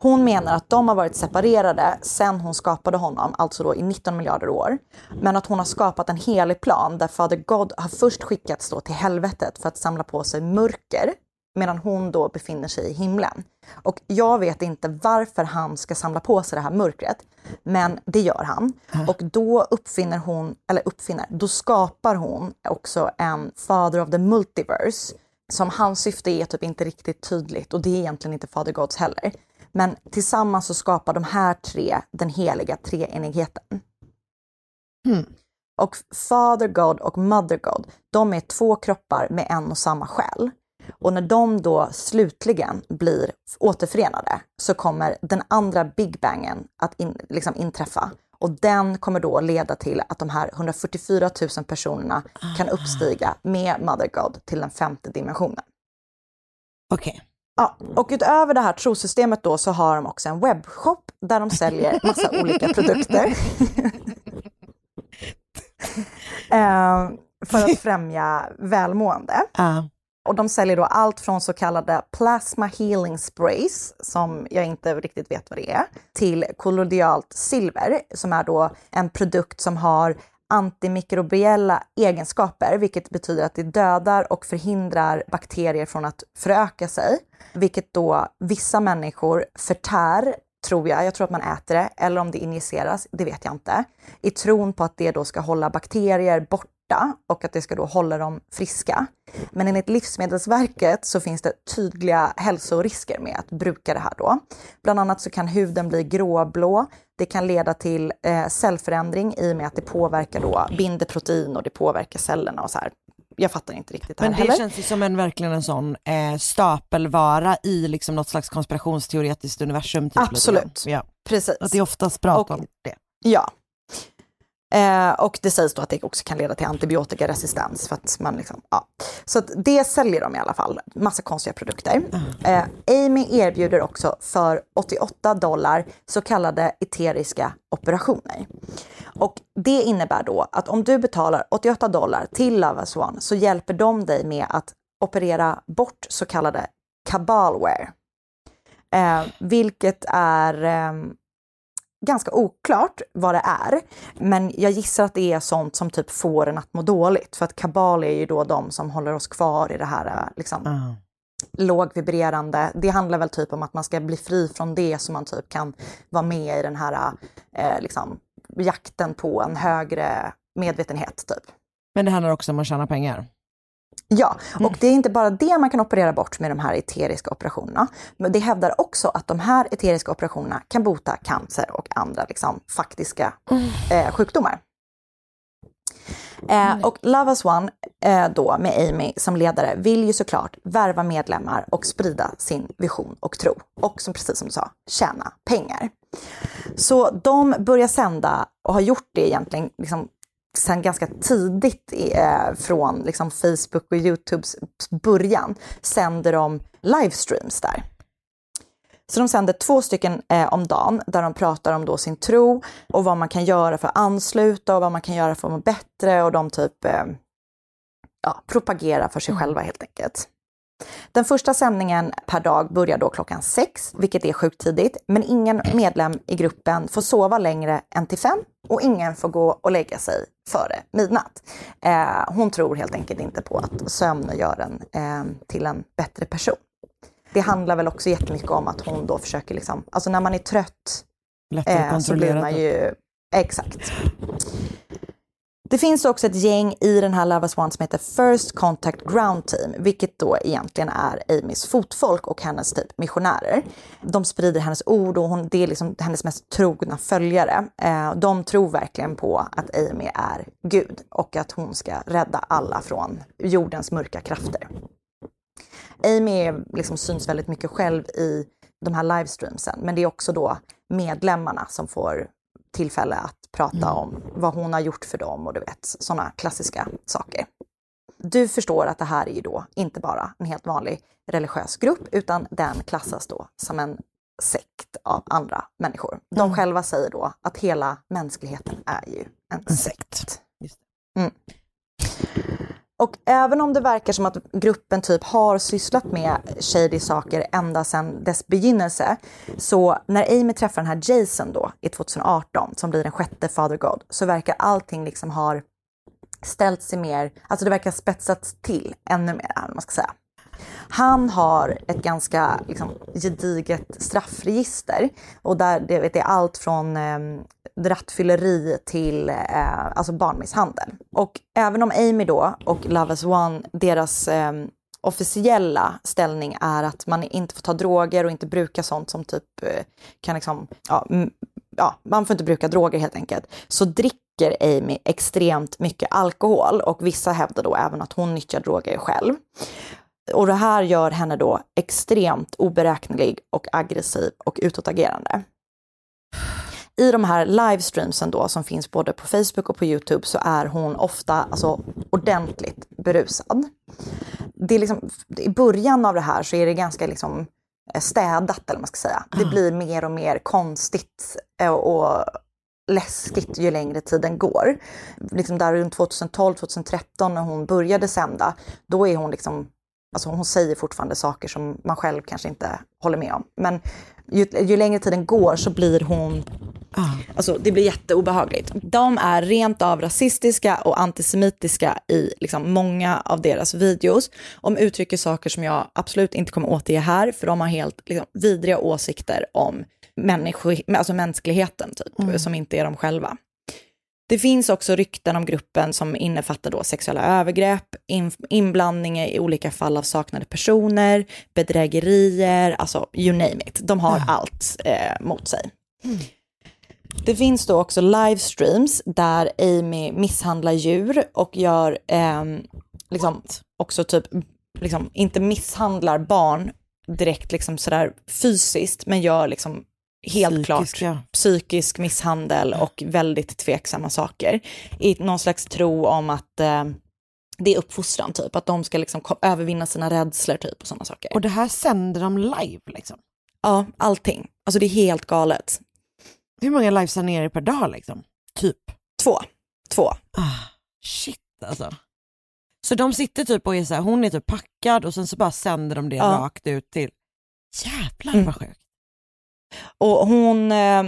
Hon menar att de har varit separerade sedan hon skapade honom, alltså då i 19 miljarder år. Men att hon har skapat en helig plan där Father God har först skickats då till helvetet för att samla på sig mörker, medan hon då befinner sig i himlen. Och jag vet inte varför han ska samla på sig det här mörkret, men det gör han. Och då uppfinner hon, eller uppfinner, då skapar hon också en Father of the Multiverse, som hans syfte är typ inte riktigt tydligt och det är egentligen inte Father Gods heller. Men tillsammans så skapar de här tre den heliga treenigheten. Och Father God och Mother God, de är två kroppar med en och samma själ. Och när de då slutligen blir återförenade så kommer den andra Big Bangen att in, liksom inträffa. Och den kommer då leda till att de här 144 000 personerna kan uppstiga med Mother God till den femte dimensionen. Okej. Ja, och utöver det här trosystemet då så har de också en webbshop där de säljer massa olika produkter. eh, för att främja välmående. Ja. Och de säljer då allt från så kallade plasma healing sprays, som jag inte riktigt vet vad det är, till kollodialt silver, som är då en produkt som har antimikrobiella egenskaper, vilket betyder att det dödar och förhindrar bakterier från att föröka sig, vilket då vissa människor förtär tror jag, jag tror att man äter det, eller om det injiceras, det vet jag inte, i tron på att det då ska hålla bakterier borta och att det ska då hålla dem friska. Men enligt Livsmedelsverket så finns det tydliga hälsorisker med att bruka det här då. Bland annat så kan huden bli gråblå, det kan leda till eh, cellförändring i och med att det påverkar då, binder protein och det påverkar cellerna och så här. Jag fattar inte riktigt det här Men det heller. känns ju som en verkligen en sån eh, stapelvara i liksom något slags konspirationsteoretiskt universum. Typ, Absolut. Ja. Precis. Att det oftast pratar om det. Ja. Eh, och det sägs då att det också kan leda till antibiotikaresistens. För att man liksom, ja. Så det säljer de i alla fall. Massa konstiga produkter. Eh, Amy erbjuder också för 88 dollar så kallade eteriska operationer. Och det innebär då att om du betalar 88 dollar till Lava Swan så hjälper de dig med att operera bort så kallade kabalware. Eh, vilket är ehm, ganska oklart vad det är. Men jag gissar att det är sånt som typ får en att må dåligt. För att kabal är ju då de som håller oss kvar i det här eh, liksom, Ah. lågvibrerande. Det handlar väl typ om att man ska bli fri från det så man typ kan vara med i den här eh, liksom, jakten på en högre medvetenhet. Typ. Men det handlar också om att tjäna pengar. Ja, och det är inte bara det man kan operera bort med de här eteriska operationerna. Men det hävdar också att de här eteriska operationerna kan bota cancer och andra liksom, faktiska eh, sjukdomar. Eh, och Love Us One eh, då med Amy som ledare vill ju såklart värva medlemmar och sprida sin vision och tro. Och som precis som du sa, tjäna pengar. Så de börjar sända och har gjort det egentligen liksom sen ganska tidigt eh, från liksom Facebook och Youtubes början sänder de livestreams där. Så de sänder två stycken eh, om dagen där de pratar om då sin tro och vad man kan göra för att ansluta och vad man kan göra för att må bättre och de typ eh, ja, propagerar för sig själva helt enkelt. Den första sändningen per dag börjar då klockan sex, vilket är sjukt tidigt, men ingen medlem i gruppen får sova längre än till fem och ingen får gå och lägga sig före midnatt. Eh, hon tror helt enkelt inte på att sömn gör en eh, till en bättre person. Det handlar väl också jättemycket om att hon då försöker liksom, alltså när man är trött eh, så blir man typ. ju, exakt. Det finns också ett gäng i den här Love Us One som heter First Contact Ground Team, vilket då egentligen är Amys fotfolk och hennes typ missionärer. De sprider hennes ord och hon, det är liksom hennes mest trogna följare. Eh, de tror verkligen på att Amy är Gud och att hon ska rädda alla från jordens mörka krafter. Amy liksom, syns väldigt mycket själv i de här livestreamsen, men det är också då medlemmarna som får tillfälle att prata om vad hon har gjort för dem och du vet, sådana klassiska saker. Du förstår att det här är ju då inte bara en helt vanlig religiös grupp, utan den klassas då som en sekt av andra människor. De själva säger då att hela mänskligheten är ju en sekt. Mm. Och även om det verkar som att gruppen typ har sysslat med shady saker ända sedan dess begynnelse, så när Amy träffar den här Jason då i 2018, som blir den sjätte Father God, så verkar allting liksom ha ställt sig mer, alltså det verkar spetsats till ännu mer, man ska säga. Han har ett ganska liksom, gediget straffregister och där det vet, är allt från eh, rattfylleri till eh, alltså barnmisshandel. Och även om Amy då och Love as One, deras eh, officiella ställning är att man inte får ta droger och inte bruka sånt som typ eh, kan liksom, ja, ja, man får inte bruka droger helt enkelt, så dricker Amy extremt mycket alkohol och vissa hävdar då även att hon nyttjar droger själv. Och det här gör henne då extremt oberäknelig och aggressiv och utåtagerande. I de här livestreamsen då som finns både på Facebook och på Youtube så är hon ofta alltså, ordentligt berusad. Det är liksom, I början av det här så är det ganska liksom eh, städat eller vad man ska säga. Det blir mer och mer konstigt eh, och läskigt ju längre tiden går. Liksom där runt 2012-2013 när hon började sända, då är hon liksom Alltså hon säger fortfarande saker som man själv kanske inte håller med om. Men ju, ju längre tiden går så blir hon Alltså det blir jätteobehagligt. De är rent av rasistiska och antisemitiska i liksom många av deras videos. De uttrycker saker som jag absolut inte kommer återge här, för de har helt liksom, vidriga åsikter om människor, alltså mänskligheten, typ, som inte är de själva. Det finns också rykten om gruppen som innefattar då sexuella övergrepp, in, inblandning i olika fall av saknade personer, bedrägerier, alltså you name it. De har allt eh, mot sig. Det finns då också livestreams där Amy misshandlar djur och gör ehm, liksom också typ, liksom, inte misshandlar barn direkt liksom sådär fysiskt, men gör liksom helt klart Psykiska. psykisk misshandel och väldigt tveksamma saker. I någon slags tro om att eh, det är uppfostran typ, att de ska liksom övervinna sina rädslor typ och sådana saker. Och det här sänder de live liksom. Ja, allting. Alltså det är helt galet. Hur många livesändningar är det per dag liksom? Typ. Två. Två. Ah, shit alltså. Så de sitter typ och är så här, hon är typ packad och sen så bara sänder de det Ja. rakt ut till, jävlar Mm. vad sjukt. Och hon eh,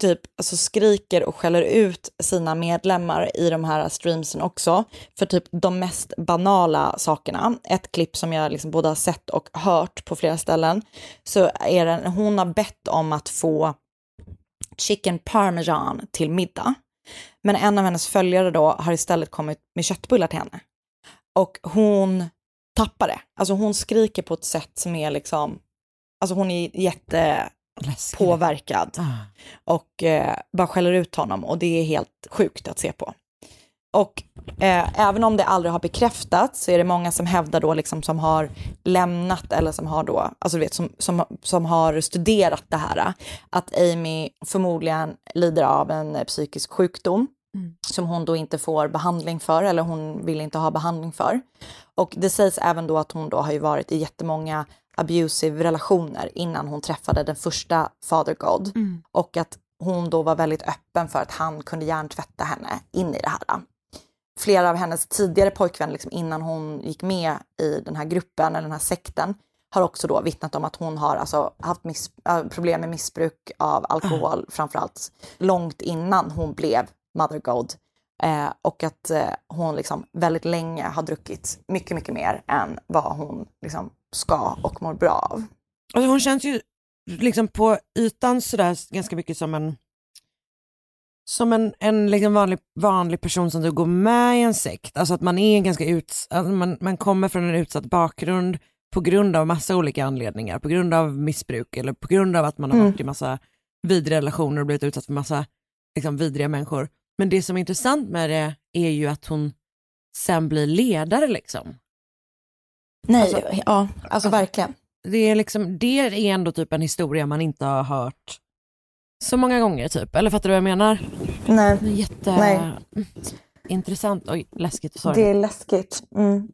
typ alltså skriker och skäller ut sina medlemmar i de här streamsen också för typ de mest banala sakerna. Ett klipp som jag liksom både har sett och hört på flera ställen så är det, hon har bett om att få chicken parmesan till middag. Men en av hennes följare då har istället kommit med köttbullar till henne. Och hon tappar det. Alltså hon skriker på ett sätt som är liksom, alltså hon är jätte Läskigt. påverkad Ah. och eh, bara skäller ut honom och det är helt sjukt att se på. Och eh, även om det aldrig har bekräftats så är det många som hävdar då liksom som har lämnat eller som har då, alltså du vet som, som, som har studerat det här, att Amy förmodligen lider av en psykisk sjukdom som hon då inte får behandling för eller hon vill inte ha behandling för. Och det sägs även då att hon då har ju varit i jättemånga abusive relationer innan hon träffade den första Father God. Och att hon då var väldigt öppen för att han kunde hjärntvätta henne in i det här. Flera av hennes tidigare pojkvänner, liksom innan hon gick med i den här gruppen eller den här sekten, har också då vittnat om att hon har alltså haft äh, problem med missbruk av alkohol, framförallt långt innan hon blev Mother God. Eh, och att eh, hon liksom väldigt länge har druckit mycket, mycket mer än vad hon liksom ska och mår bra av. Alltså hon känns ju liksom på ytan sådär ganska mycket som en som en, en liksom vanlig, vanlig person som du går med i en sekt. Alltså att man är ganska ut, alltså man, man kommer från en utsatt bakgrund på grund av massa olika anledningar. På grund av missbruk eller på grund av att man har Mm. varit i massa vidriga relationer och blivit utsatt för massa liksom, vidriga människor. Men det som är intressant med det är ju att hon sen blir ledare liksom. Nej, Alltså- ja, alltså verkligen. det är liksom, det är ändå typ en historia man inte har hört så många gånger typ, eller fattar du vad jag menar? Nej, Det är jätte Nej. intressant, oj läskigt och det är läskigt. Mm.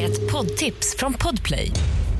Ett poddtips från Podplay.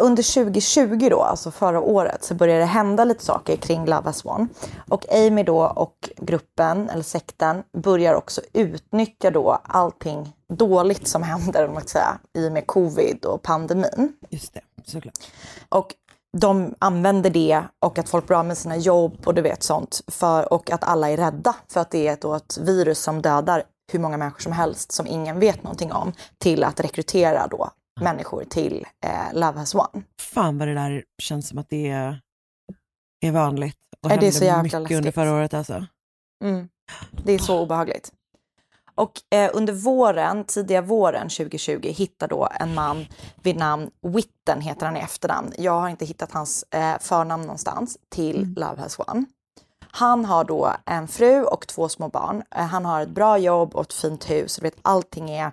Under 2020 då, alltså förra året, så började det hända lite saker kring Lava Swan. Och Amy då och gruppen, eller sekten, börjar också utnyttja då allting dåligt som händer, om man ska säga, i och med covid och pandemin. Just det, såklart. Och de använder det och att folk blir av med sina jobb och du vet sånt. För, och att alla är rädda för att det är då ett virus som dödar hur många människor som helst som ingen vet någonting om till att rekrytera då människor till eh, Love has one. Fan vad det där känns som att det är, är vanligt och det är hände så jävla mycket läskigt. under förra året alltså. Mm. Det är så obehagligt. Och eh, under våren, tidiga våren 2020 hittar då en man vid namn Witten, heter han i efternamn. Jag har inte hittat hans eh, förnamn någonstans, till Love has one. Han har då en fru och två små barn. Eh, han har ett bra jobb och ett fint hus. Vet, allting är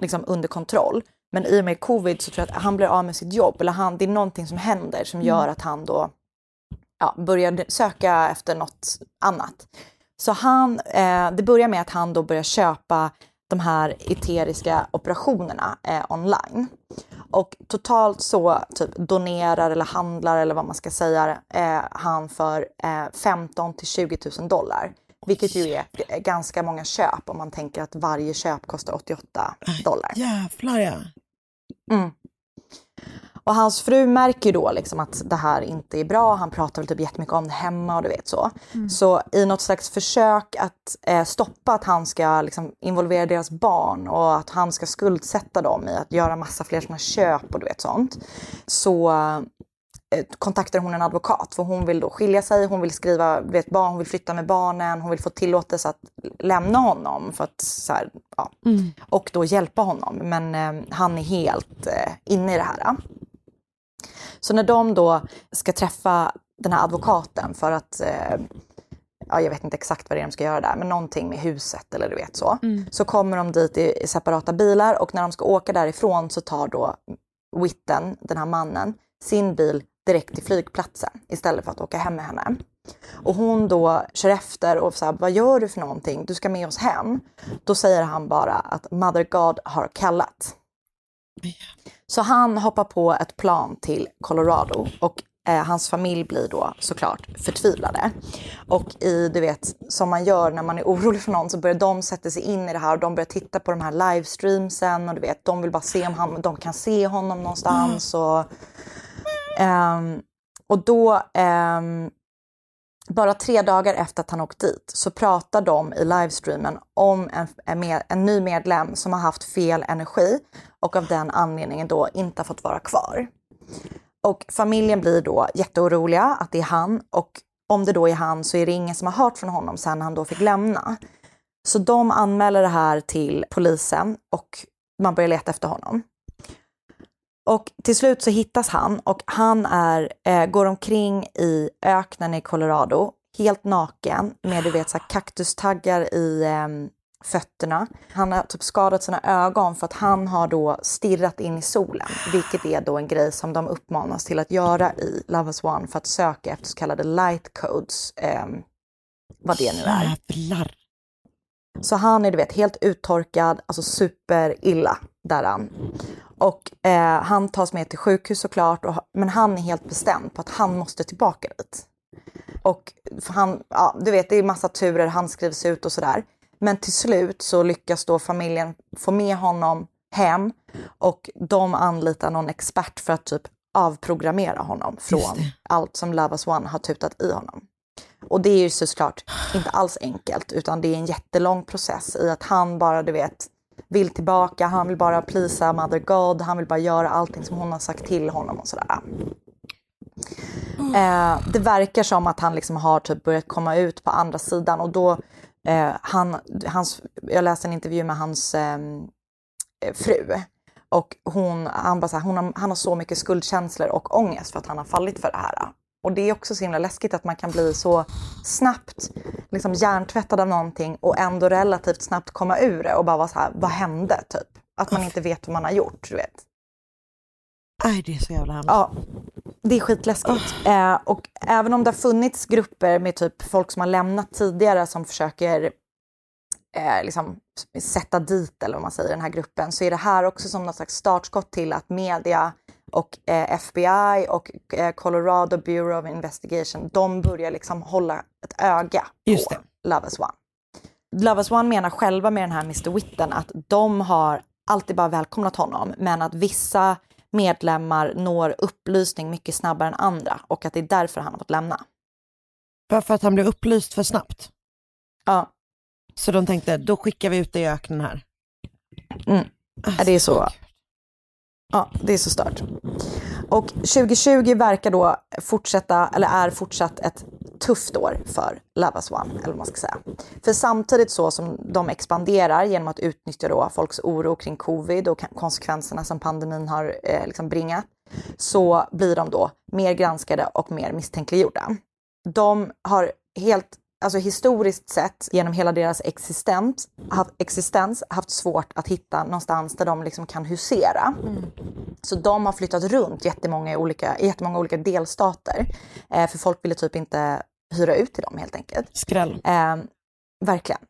liksom under kontroll. Men i och med covid så tror jag att han blir av med sitt jobb. Eller han, det är någonting som händer som gör att han då ja, börjar söka efter något annat. Så han, eh, det börjar med att han då börjar köpa de här eteriska operationerna eh, online. Och totalt så typ donerar eller handlar eller vad man ska säga eh, han för eh, 15 till 20 000 dollar. Vilket ju är ganska många köp om man tänker att varje köp kostar 88 dollar. Jävlar ja. Mm. Och hans fru märker ju då liksom att det här inte är bra. Han pratar väl typ jättemycket om det hemma och du vet så. Så i något slags försök att eh, stoppa att han ska liksom, involvera deras barn och att han ska skuldsätta dem i att göra massa fler såna köp och du vet sånt. Så kontaktar hon en advokat för hon vill då skilja sig, hon vill skriva, vet, barn, hon vill flytta med barnen, hon vill få tillåtelse att lämna honom för att så här, ja, och då hjälpa honom. Men eh, han är helt eh, inne i det här. Så när de då ska träffa den här advokaten för att, eh, ja jag vet inte exakt vad det är de ska göra där, men någonting med huset eller du vet så. Så kommer de dit i, i separata bilar och när de ska åka därifrån så tar då Witten, den här mannen, sin bil direkt till flygplatsen istället för att åka hem med henne. Och hon då kör efter och säger, vad gör du för någonting? Du ska med oss hem. Då säger han bara att Mother God har kallat. Så han hoppar på ett plan till Colorado och eh, hans familj blir då såklart förtvivlade. Och i, du vet, som man gör när man är orolig för någon så börjar de sätta sig in i det här och de börjar titta på de här livestreamsen och du vet, de vill bara se om han, de kan se honom någonstans. Och, Um, och då, um, bara tre dagar efter att han åkt dit så pratar de i livestreamen om en, en, med, en ny medlem som har haft fel energi och av den anledningen då inte har fått vara kvar. Och familjen blir då jätteoroliga att det är han och om det då är han så är det ingen som har hört från honom sen han då fick lämna. Så de anmäler det här till polisen och man börjar leta efter honom. Och till slut så hittas han och han är, eh, går omkring i öknen i Colorado helt naken med du vet så här kaktustaggar i eh, fötterna. Han har typ skadat sina ögon för att han har då stirrat in i solen, vilket är då en grej som de uppmanas till att göra i Love Us One för att söka efter så kallade light codes, eh, vad det nu är. Jävlar. Så han är du vet helt uttorkad, alltså superilla där han. Och eh, han tas med till sjukhus såklart, och, men han är helt bestämd på att han måste tillbaka dit. Och han, ja, du vet det är massa turer, han skrivs ut och sådär. Men till slut så lyckas då familjen få med honom hem och de anlitar någon expert för att typ avprogrammera honom från allt som Love Us One har tutat i honom. Och det är ju såklart inte alls enkelt, utan det är en jättelång process i att han bara, du vet, vill tillbaka, han vill bara plisa Mother God, han vill bara göra allting som hon har sagt till honom och sådär. Eh, det verkar som att han liksom har typ börjat komma ut på andra sidan och då, eh, han, hans, jag läste en intervju med hans eh, fru och hon, han, bara så här, hon har, han har så mycket skuldkänslor och ångest för att han har fallit för det här. Och det är också så himla läskigt att man kan bli så snabbt liksom hjärntvättad av någonting och ändå relativt snabbt komma ur det och bara vara så här, vad hände typ? Att man inte vet vad man har gjort, du vet. Nej, det är så jävla hemskt. Ja, det är skitläskigt. Eh, och även om det har funnits grupper med typ folk som har lämnat tidigare som försöker eh, liksom sätta dit, eller vad man säger, den här gruppen, så är det här också som något slags startskott till att media och eh, FBI och eh, Colorado Bureau of Investigation, de börjar liksom hålla ett öga Just på Love Us One. Love Us One menar själva med den här Mr Witten att de har alltid bara välkomnat honom, men att vissa medlemmar når upplysning mycket snabbare än andra och att det är därför han har fått lämna. Bara för att han blev upplyst för snabbt. Ja. Så de tänkte, då skickar vi ut det i öknen här. Mm. Ja, det är så. Ja, det är så stört. Och 2020 verkar då fortsätta, eller är fortsatt ett tufft år för Love Us One, eller vad man ska säga. För samtidigt så som de expanderar genom att utnyttja då folks oro kring covid och konsekvenserna som pandemin har eh, liksom bringat, så blir de då mer granskade och mer misstänkliggjorda. De har helt alltså historiskt sett genom hela deras existens, haft, existens haft svårt att hitta någonstans där de liksom kan husera. Så de har flyttat runt jättemånga olika, jättemånga olika delstater. Eh, för folk ville typ inte hyra ut till dem helt enkelt. Skräll. Eh, verkligen.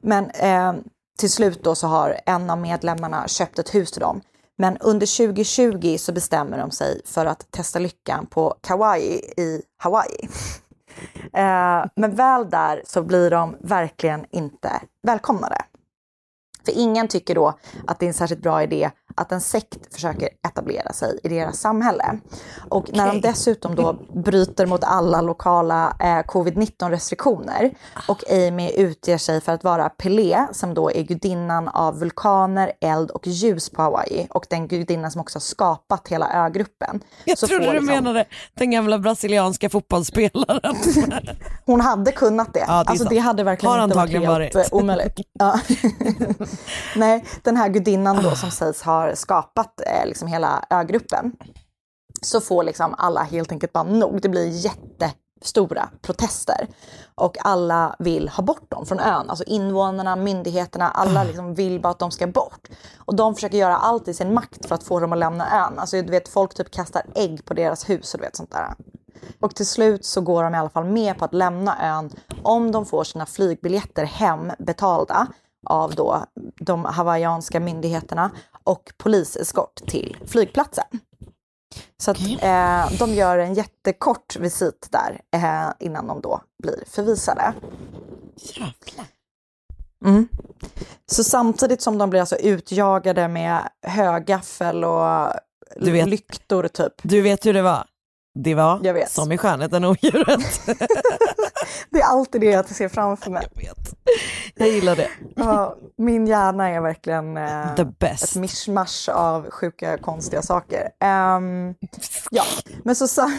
Men eh, till slut då så har en av medlemmarna köpt ett hus till dem. Men under 2020 så bestämmer de sig för att testa lyckan på Kauai i Hawaii. Eh, men väl där så blir de verkligen inte välkomnade. För ingen tycker då att det är en särskilt bra idé att en sekt försöker etablera sig i deras samhälle. Och när de dessutom då bryter mot alla lokala eh, covid-19 restriktioner och Amy utger sig för att vara Pelé, som då är gudinnan av vulkaner, eld och ljus på Hawaii och den gudinnan som också har skapat hela ögruppen. Jag så trodde du liksom- menade den gamla brasilianska fotbollsspelaren. Hon hade kunnat det. Ja, det alltså sant. det hade verkligen Har inte varit helt varit. omöjligt. Ja. Nej, den här gudinnan då som sägs ha skapat eh, liksom hela ögruppen. Så får liksom alla helt enkelt bara nog. Det blir jättestora protester. Och alla vill ha bort dem från ön. Alltså invånarna, myndigheterna, alla liksom vill bara att de ska bort. Och de försöker göra allt i sin makt för att få dem att lämna ön. Alltså du vet, folk typ kastar ägg på deras hus och du vet sånt där. Och till slut så går de i alla fall med på att lämna ön om de får sina flygbiljetter hem betalda av då de hawaiianska myndigheterna och poliseskort till flygplatsen. Så att eh, de gör en jättekort visit där eh, innan de då blir förvisade. Mm. Så samtidigt som de blir alltså utjagade med högaffel och vet- lyktor typ. Du vet hur det var? Det var Jag vet. som i Skönheten och odjuret. Det är alltid det jag ser framför mig. Jag gillar det. Ja, min hjärna är verkligen eh, The best. ett mischmasch av sjuka, konstiga saker. Ehm, ja, men så, sa-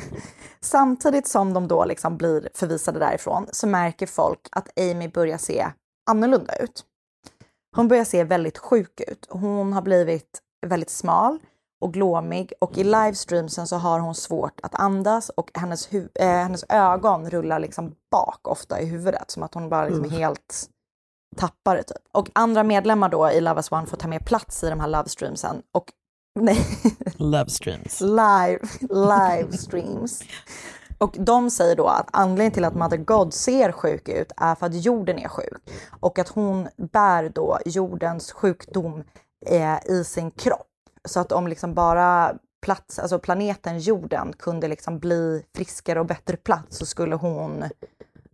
samtidigt som de då liksom blir förvisade därifrån så märker folk att Amy börjar se annorlunda ut. Hon börjar se väldigt sjuk ut. Hon har blivit väldigt smal och glåmig och i livestreamsen så har hon svårt att andas och hennes, eh, hennes ögon rullar liksom bak ofta i huvudet som att hon bara liksom Mm. helt tappar det typ. Och andra medlemmar då i Love as One får ta mer plats i de här livestreamsen och nej, Love streams. live, live streams. Och de säger då att anledningen till att Mother God ser sjuk ut är för att jorden är sjuk och att hon bär då jordens sjukdom eh, i sin kropp. Så att om liksom bara plats, alltså planeten jorden kunde liksom bli friskare och bättre plats så skulle hon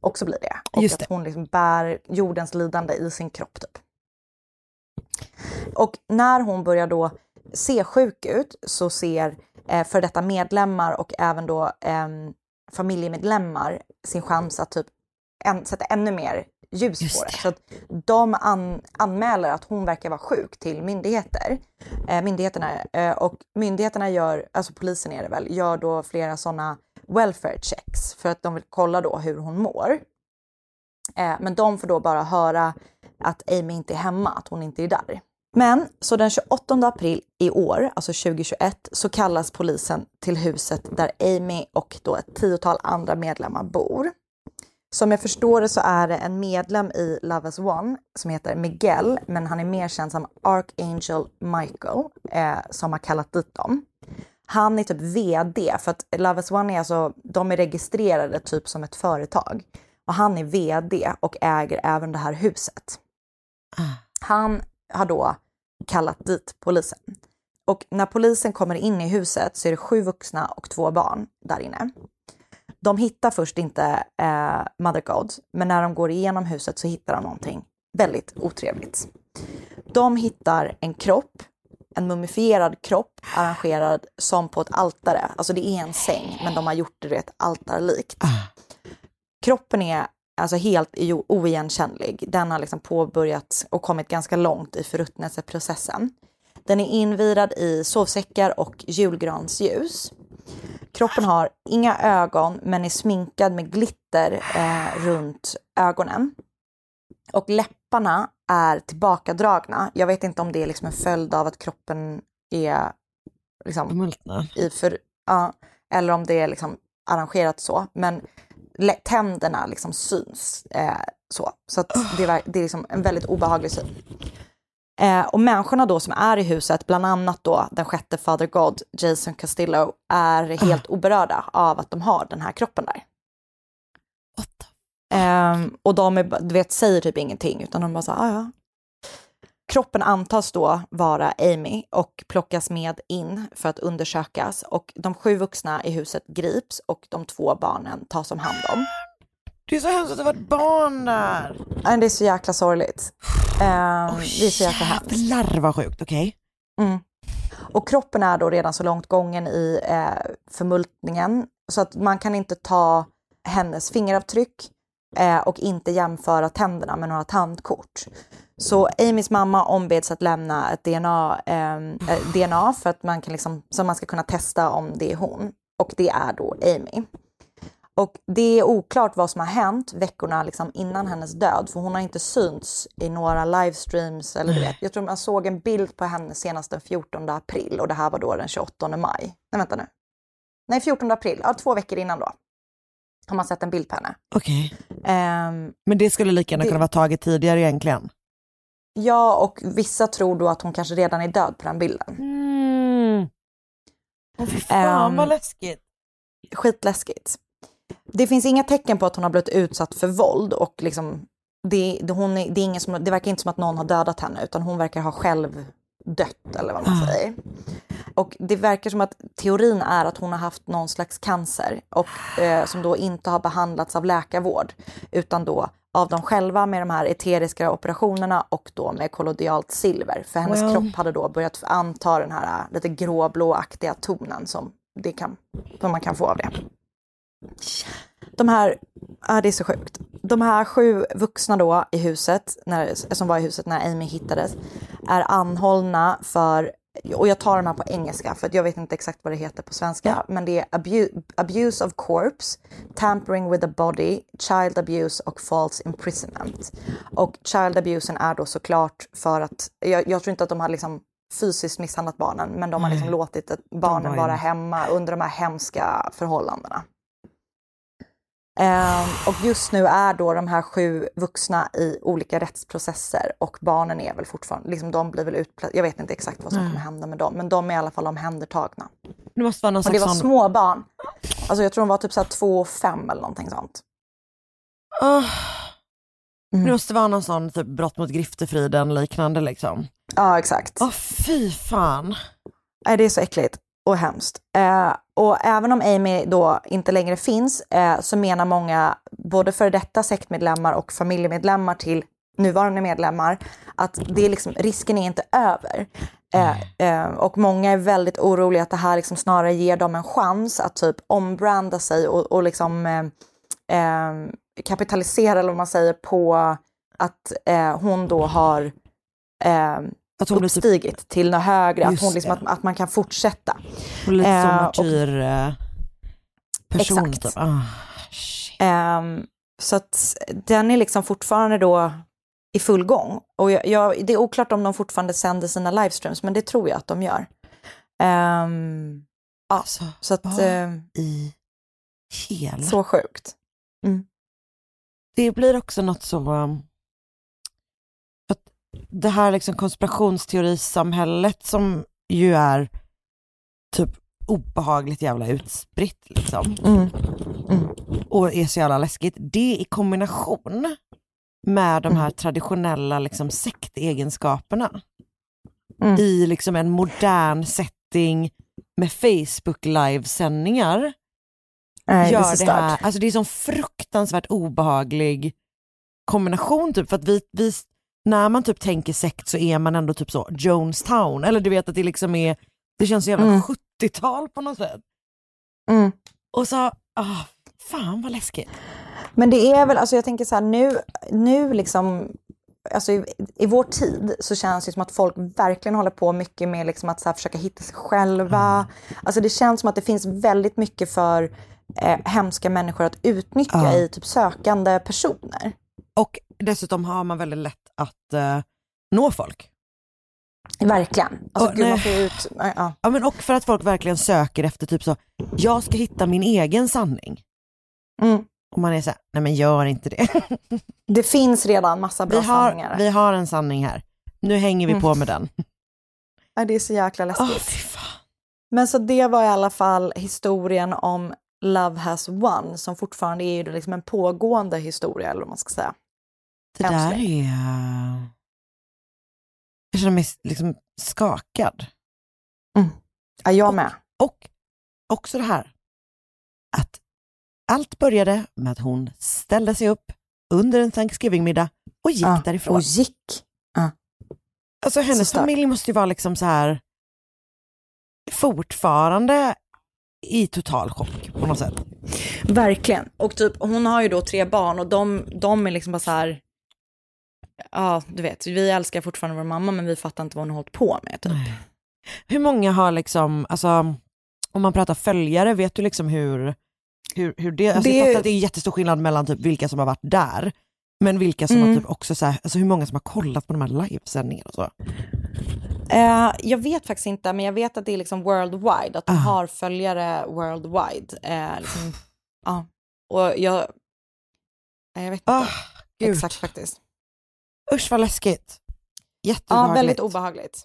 också bli det. Och Just att hon liksom bär jordens lidande i sin kropp typ. Och när hon börjar då se sjuk ut så ser eh, för detta medlemmar och även då ehm, familjemedlemmar sin chans att typ en, sätta ännu mer ljus Just på det. det. Så att de an, anmäler att hon verkar vara sjuk till myndigheter. Eh, myndigheterna, eh, och myndigheterna gör, alltså polisen är det väl, gör då flera sådana welfare checks för att de vill kolla då hur hon mår. Eh, men de får då bara höra att Amy inte är hemma, att hon inte är där. Men så den 28 april i år, alltså 2021, så kallas polisen till huset där Amy och då ett tiotal andra medlemmar bor. Som jag förstår det så är det en medlem i Love as One som heter Miguel, men han är mer känd som Archangel Michael, eh, som har kallat dit dem. Han är typ VD, för att Love as One är alltså, de är registrerade typ som ett företag. Och han är VD och äger även det här huset. Han har då kallat dit polisen. Och när polisen kommer in i huset så är det sju vuxna och två barn där inne. De hittar först inte eh, Mother God, men när de går igenom huset så hittar de någonting väldigt otrevligt. De hittar en kropp, en mumifierad kropp arrangerad som på ett altare. Alltså det är en säng, men de har gjort det rätt altarlikt. Kroppen är alltså helt oigenkännlig. Den har liksom påbörjat och kommit ganska långt i förruttnelseprocessen. Den är invirad i sovsäckar och julgransljus. Kroppen har inga ögon men är sminkad med glitter eh, runt ögonen. Och läpparna är tillbakadragna. Jag vet inte om det är liksom en följd av att kroppen är liksom, Multna. i för, ja, eller om det är liksom arrangerat så. Men tänderna liksom syns. Eh, så så det, är, det är liksom en väldigt obehaglig syn. Eh, och människorna då som är i huset, bland annat då den sjätte Father God, Jason Castillo, är helt oberörda av att de har den här kroppen där. Ehm, och de är, du vet, säger typ ingenting, utan de bara så "Ah, ja. Kroppen antas då vara Amy och plockas med in för att undersökas och de sju vuxna i huset grips och de två barnen tas om hand om. Det är så hemskt att det var ett barn där. Nej, Det är så jäkla sorgligt. Ehm, det är så jäkla hemskt. Jävlar vad sjukt, okej. Mm. Och kroppen är då redan så långt gången i eh, förmultningen så att man kan inte ta hennes fingeravtryck eh, och inte jämföra tänderna med några tandkort. Så Amys mamma ombeds att lämna ett DNA, eh, eh, DNA för att man kan liksom, så man ska kunna testa om det är hon. Och det är då Amy. Och det är oklart vad som har hänt veckorna liksom innan hennes död, för hon har inte synts i några livestreams. Eller du vet. Jag tror man såg en bild på henne senast den 14 april och det här var då den 28 maj. Nej, vänta nu. Nej, 14 april, ja, två veckor innan då. Har man sett en bild på henne. Okej. Ehm, Men det skulle lika gärna Det- kunna vara taget tidigare egentligen. ja, och vissa tror då att hon kanske redan är död på den bilden. Mm. Åh fy fan Ehm, vad läskigt. skitläskigt. Det finns inga tecken på att hon har blivit utsatt för våld och liksom, det, det, hon är, det, är ingen som, det verkar inte som att någon har dödat henne utan hon verkar ha själv dött eller vad man Ah. säger. Och det verkar som att teorin är att hon har haft någon slags cancer och eh, som då inte har behandlats av läkarvård utan då av dem själva med de här eteriska operationerna och då med kollodialt silver. För hennes Well. kropp hade då börjat anta den här lite gråblåaktiga tonen som, det kan, som man kan få av det. De här, ja, det är så sjukt. De här sju vuxna då i huset, när, som var i huset när Amy hittades, är anhållna för, och jag tar de här på engelska för att jag vet inte exakt vad det heter på svenska, men det är abu, abuse of corpse, tampering with the body, child abuse och false imprisonment. Och child abusen är då såklart för att, jag, jag tror inte att de har liksom fysiskt misshandlat barnen, men de har liksom låtit barnen var vara hemma under de här hemska förhållandena. Ehm, och just nu är då de här sju vuxna i olika rättsprocesser och barnen är väl fortfarande, liksom de blir väl utplacerade, jag vet inte exakt vad som Nej. kommer hända med dem, men de är i alla fall omhändertagna. Det måste vara någon Och det var sån... små barn. Alltså jag tror de var typ så två och fem eller någonting sånt. Åh, Mm. Det måste vara någon sån typ brott mot griftefriden liknande liksom. Ja, exakt. Åh fy fan. Nej, det är så äckligt och hemskt. Eh, och även om Amy då inte längre finns eh, så menar många, både för detta sektmedlemmar och familjemedlemmar till nuvarande medlemmar, att det är liksom, risken är inte över. Eh, eh, och många är väldigt oroliga att det här liksom snarare ger dem en chans att typ ombranda sig och, och liksom eh, eh, kapitalisera, eller vad man säger, på att hon då har Att hon blir typ, uppstigit till något högre, att, hon liksom, att, att man kan fortsätta. hon lite som eh, och- martyr eh, Exakt. typ. Shit. Ehm, så att den är liksom fortfarande då i full gång. Och jag, jag, det är oklart om de fortfarande sänder sina livestreams, men det tror jag att de gör. Ehm, ja, Alltså, så att, eh, i hela... så sjukt. Det blir också något så... um, det här liksom konspirationsteorisamhället som ju är typ obehagligt jävla utspritt liksom. Mm. Och är så jävla läskigt. Det i kombination med de här traditionella liksom sektegenskaperna Mm. i liksom en modern setting med Facebook livesändningar Nej, gör det är så det här, alltså det är sån fruktansvärt obehaglig kombination typ, för att vi, vi, när man typ tänker sekt så är man ändå typ så Jonestown, eller du vet att det liksom är, det känns så jävla Mm. 70-tal på något sätt. Mm. Och så, ah, fan vad läskigt. Men det är väl, alltså jag tänker så här nu, nu liksom, alltså i, i vår tid så känns det som att folk verkligen håller på mycket med liksom att så försöka hitta sig själva. Alltså det känns som att det finns väldigt mycket för eh, hemska människor att utnyttja Ja. i typ sökande personer. Och dessutom har man väldigt lätt att eh, nå folk. Verkligen. Alltså Och gud, man nej. får ut, ja. Ja men och för att folk verkligen söker efter typ så, jag ska hitta min egen sanning. Mm. Och man är så här, nej men gör inte det. Det finns redan massa bra Vi har, sanningar. vi har en sanning här. Nu hänger vi Mm. på med den. Ja, det är så jäkla läskigt. Fy fan. Men så det var i alla fall historien om Love has won som fortfarande är ju liksom en pågående historia eller vad man ska säga. Det så där är... Jag känner mig liksom skakad. Ja, jag med. Och också det här att allt började med att hon ställde sig upp under en Thanksgiving-middag och gick Ja, därifrån. Och gick. Ja. Alltså hennes familj måste ju vara liksom så här fortfarande i total chock på något sätt. Verkligen. Och typ, hon har ju då tre barn och de, de är liksom bara så här, ja du vet, vi älskar fortfarande vår mamma men vi fattar inte vad hon har hållit på med. Typ. Hur många har liksom, alltså om man pratar följare, vet du liksom hur, hur, hur det, alltså Det- jag fattar att det är jättestor skillnad mellan typ vilka som har varit där, men vilka som Mm. har typ också så här, alltså hur många som har kollat på de här livesändningarna och så. Eh, jag vet faktiskt inte, men jag vet att det är liksom worldwide, att de Ah. har följare worldwide. Eh, liksom, ja. Och jag, jag vet inte gud. exakt faktiskt. Usch vad läskigt. Ja, Jätteobehagligt. väldigt obehagligt.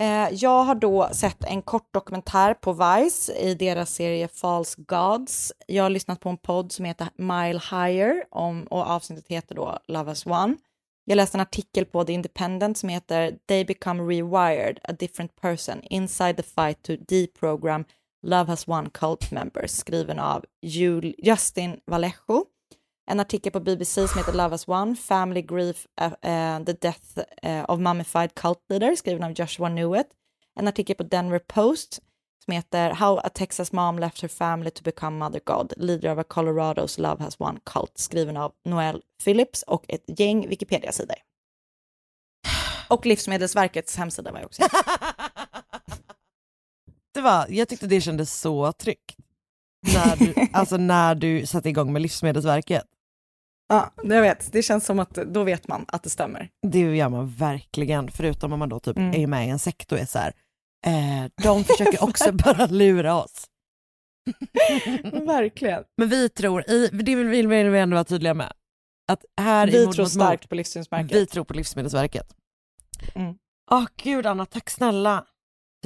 Eh, jag har då sett en kort dokumentär på Vice i deras serie False Gods. Jag har lyssnat på en podd som heter Mile Higher om, och avsnittet heter då Love Has One. Jag läste en artikel på The Independent som heter They become rewired, a different person, inside the fight to deprogram Love Has One cult members, skriven av Jul- Justin Vallejo. En artikel på BBC som heter Love Has One, Family Grief, uh, uh, The Death uh, of Mummified Cult Leader, skriven av Joshua Newitt. En artikel på Denver Post som heter How a Texas Mom Left Her Family to Become Mother God, Leader of a Colorados Love Has One Cult, skriven av Noel Phillips och ett gäng Wikipedia-sidor. Och Livsmedelsverkets hemsida var jag också. Det var, jag tyckte det kändes så tryggt. När du, alltså när du satte igång med Livsmedelsverket. Ja, jag vet. Det känns som att då vet man att det stämmer. Det gör man verkligen, förutom om man då typ Mm. är med i en sekt och är så här, eh, de försöker också bara lura oss. Verkligen. Men vi tror, i, det vill, vill vi ändå vara tydliga med, att här i Vi Mord tror mot mord, starkt på Livsmedelsverket. vi tror på Livsmedelsverket. Mm. Åh gud Anna, tack snälla.